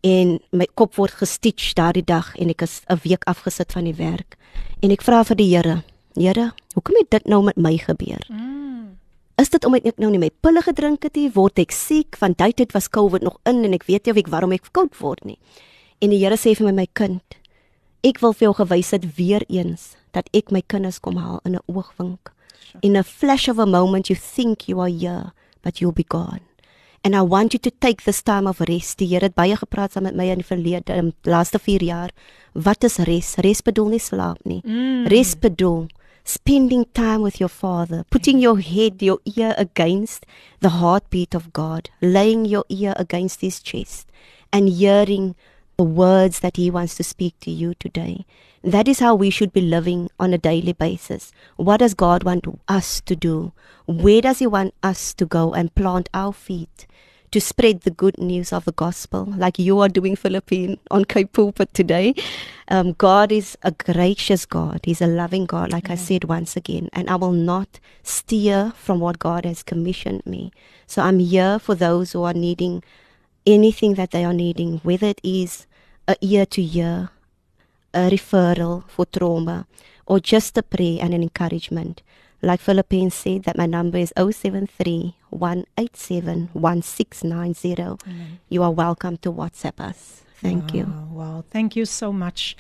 En my kop word gestitch daardie dag en ek is 'n week afgesit van die werk. En ek vra vir die Here, Here, hoekom het dit nou met my gebeur? Is dit omdat ek nou nie my pille gedrink het nie, word ek siek van tyd dit was COVID nog in en ek weet nie of ek waarom ek koud word nie. En die Here sê vir my my kind, ek wil vir jou gewys het weer eens dat ek my kinders kom haal in 'n oogwink. In a flash of a moment you think you are here, but you'll be gone. And I want you to take this time of rest. Die Here het baie gepraat saam met my in die verlede, in die laaste 4 jaar. Wat is res? Res bedoel nie slaap nie. Mm. Res bedoel spending time with your father, putting your head, your ear against the heartbeat of God, laying your ear against his chest and hearing the words that he wants to speak to you today. That is how we should be living on a daily basis. What does God want us to do? Where does he want us to go and plant our feet? To spread the good news of the gospel, like you are doing, Philippine, on Cape Pulpit today. Um, God is a gracious God. He's a loving God, like I said once again. And I will not steer from what God has commissioned me. So I'm here for those who are needing anything that they are needing, whether it is a year to year, a referral for trauma, or just a prayer and an encouragement. Like Philippines said, that my number is 073 187 1690. You are welcome to WhatsApp us. Thank you. Wow, wow. Thank you so much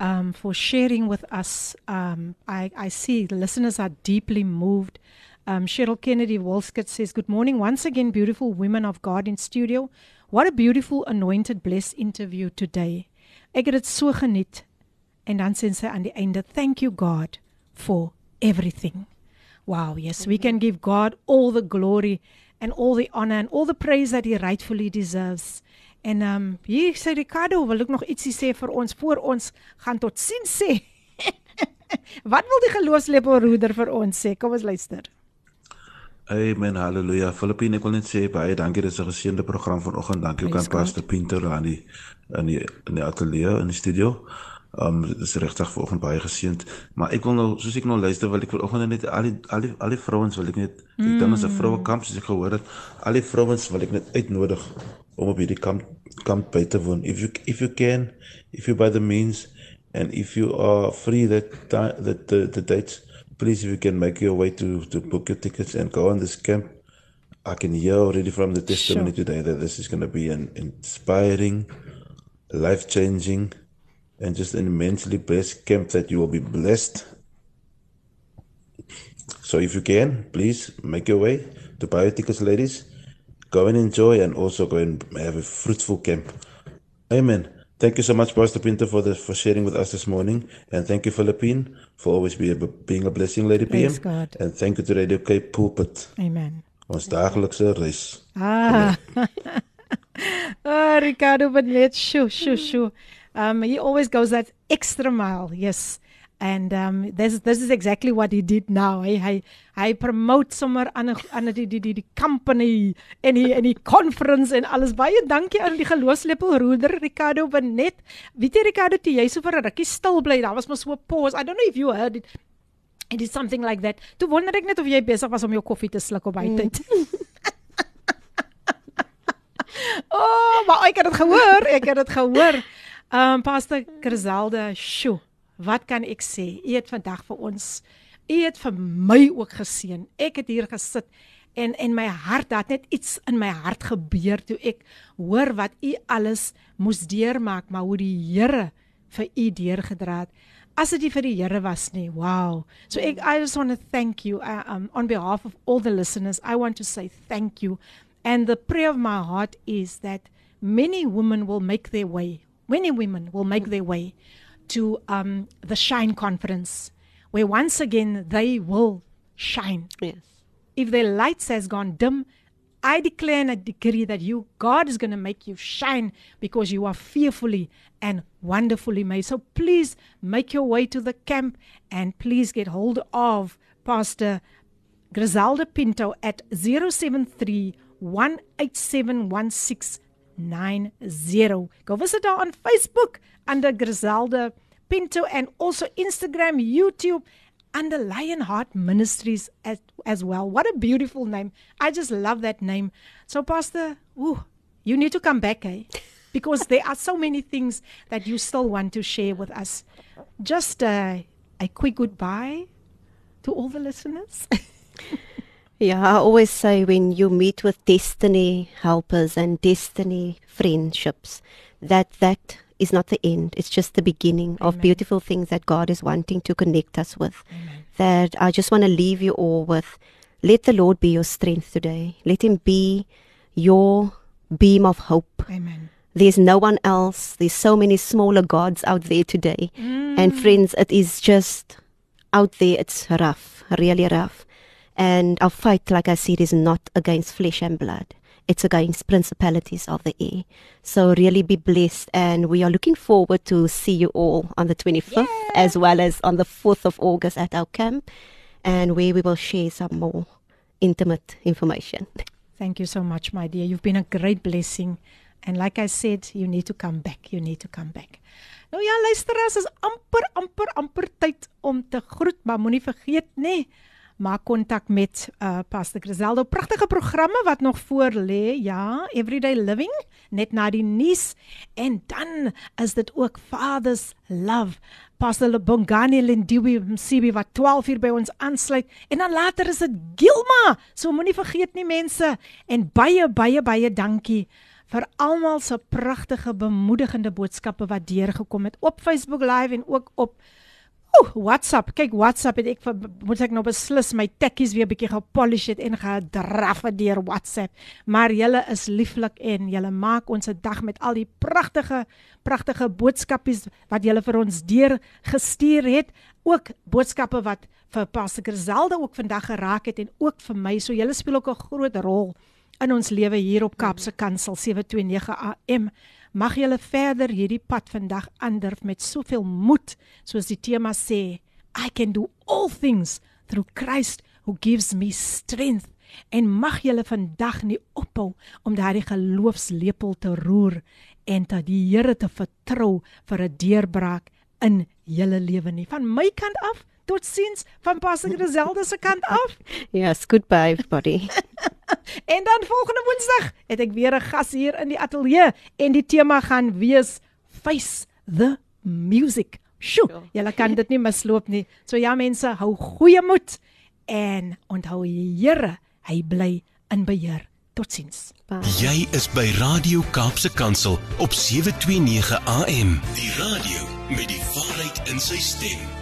um, for sharing with us. Um, I, I see the listeners are deeply moved. Um, Cheryl Kennedy Wolskett says, Good morning. Once again, beautiful women of God in studio. What a beautiful, anointed, blessed interview today. Ek het dit so geniet. En dan sê sy aan die einde, Thank you, God, for everything. Wow, yes, we can give God all the glory and all the honor and all the praise that he rightfully deserves. En ehm um, hier sê Ricardo wil ek nog ietsie sê vir ons voor ons gaan tot sien sê. [LAUGHS] Wat wil die geloofslepelroeder vir ons sê? Kom ons luister. Amen. Halleluja. Filippine, ek wil net sê baie dankie. Dit is 'n geseënde program vanoggend. Dankie ook aan Pastor Pinter aan die in die in die ateljee in die studio. Um dit is regtig vanoggend baie geseënd. Maar ek wil nou soos ek nou luister, wil ek vanoggend net al die al die al die vrouens wil ek net ek dink as 'n vroue kamp soos ek gehoor het, al die vrouens wil ek net uitnodig om op hierdie kamp kamp by te woon. If you if you can, if you by the means and if you are free that that the, the dates please if you can make your way to to book your tickets and go on this camp i can hear already from the testimony Sure. today that this is going to be an inspiring life changing and just an immensely blessed camp that you will be blessed so if you can please make your way to buy tickets ladies go and enjoy and also go and have a fruitful camp Amen. Thank you so much, Pastor Pinto, for the for sharing with us this morning, and thank you, Philippine, for always be a, being a blessing, Lady Praise PM. God. And thank you to Radio Cape Pulpit, Amen. ons daaglikse reis. Ah. [LAUGHS] ah, Ricardo Benet, shoo, shoo, shoo. Um, he always goes that extra mile, yes. And um, this this is exactly what he did now. Hy hy hy promote sommer aan 'n aan die die die die company en die en die conference en alles. Baie dankie aan die geloofslepel roeder Ricardo Benet. Weet jy Ricardo, toe jy so vir 'n rukkie stil bly, daar was mos so 'n pause. I don't know if you heard it. It is something like that. Toe wonder ek net of jy besig was om jou koffie te sluk op hy tyd. [LAUGHS] oh, maar ek het dit gehoor, ek het dit gehoor. Ehm um, Pastor Griselda, sjoe, wat kan ek sê? U het vandag vir ons, u het vir my ook geseën. Ek het hier gesit en en my hart, het net iets in my hart gebeur toe ek hoor wat u alles moes deurmaak, maar hoe die Here vir u deurgedra het. As dit vir die Here was nie. Wow. So ek I just want to thank you uh, um on behalf of all the listeners. I want to say thank you. And the prayer of my heart is that many women will make their way. Many women will make their way to um the Shine conference where once again they will shine. Yes. If their lights has gone dim, I declare and I decree that you, God is going to make you shine because you are fearfully and wonderfully made. So please make your way to the camp and please get hold of Pastor Griselda Pinto at 073 187 1690. Go visit her on Facebook under Griselda Pinto and also Instagram, YouTube under Lionheart Ministries as, as well. What a beautiful name. I just love that name. So, Pastor, ooh, you need to come back, eh? Because there are so many things that you still want to share with us. Just uh, a quick goodbye to all the listeners. [LAUGHS] Yeah, I always say when you meet with destiny helpers and destiny friendships, that that is not the end. It's just the beginning of beautiful things that God is wanting to connect us with. That I just want to leave you all with let the Lord be your strength today. Let him be your beam of hope. Amen. There's no one else. There's so many smaller gods out there today. And mm. friends, it is just out there, it's rough, really rough. And our fight, like I said, is not against flesh and blood. It's against principalities of the air. So really be blessed. And we are looking forward to see you all on the 25th as well as on the 4th of August at our camp and where we will share some more intimate information. Thank you so much, my dear. You've been a great blessing. And like I said, you need to come back. You need to come back. Nou ja, luisteraars, is amper amper amper tyd om te groet, maar moenie vergeet nê, maak kontak met uh Pastor Griselda. Pragtige programme wat nog voor lê. Ja, Everyday Living net na die nuus en dan is dit ook Father's Love. Pastor Bongani Lindiwe Msibi wat 12 uur by ons aansluit en dan later is dit Gilma. So moenie vergeet nie mense en baie baie baie dankie vir almal se pragtige bemoedigende boodskappe wat deurgekom het op Facebook Live en ook op Ooh, WhatsApp. Kyk, WhatsApp het ek moet ek nou beslis my tekkies weer bietjie gepolish het en gedraf het deur WhatsApp. Maar julle is lieflik en julle maak ons se dag met al die pragtige pragtige boodskapies wat julle vir ons deur gestuur het. Ook boodskappe wat vir Pastor Griselda ook vandag geraak het en ook vir my. So julle speel ook 'n groot rol in ons lewe hier op Kaapse Kansel 729 AM. Mag julle verder hierdie pad vandag aandurf met soveel moed, soos die tema sê, I can do all things through Christ who gives me strength. En mag julle vandag nie ophou om daardie geloofslepel te roer en dat die Here te vertrou vir 'n deurbraak in julle lewe nie. Van my kant af, totsiens van Pastor Griselda se kant af. [LAUGHS] Yes, goodbye everybody. [LAUGHS] En dan volgende Woensdag het ek weer 'n gas hier in die ateljee en die tema gaan wees Face the Music. Sjoe, julle kan dit nie misloop nie. So ja mense, hou goeie moed en onthou die Here, hy bly in beheer. Totsiens. Jy is by Radio Kaapse Kansel op 729 AM. Die radio met die waarheid in sy stem.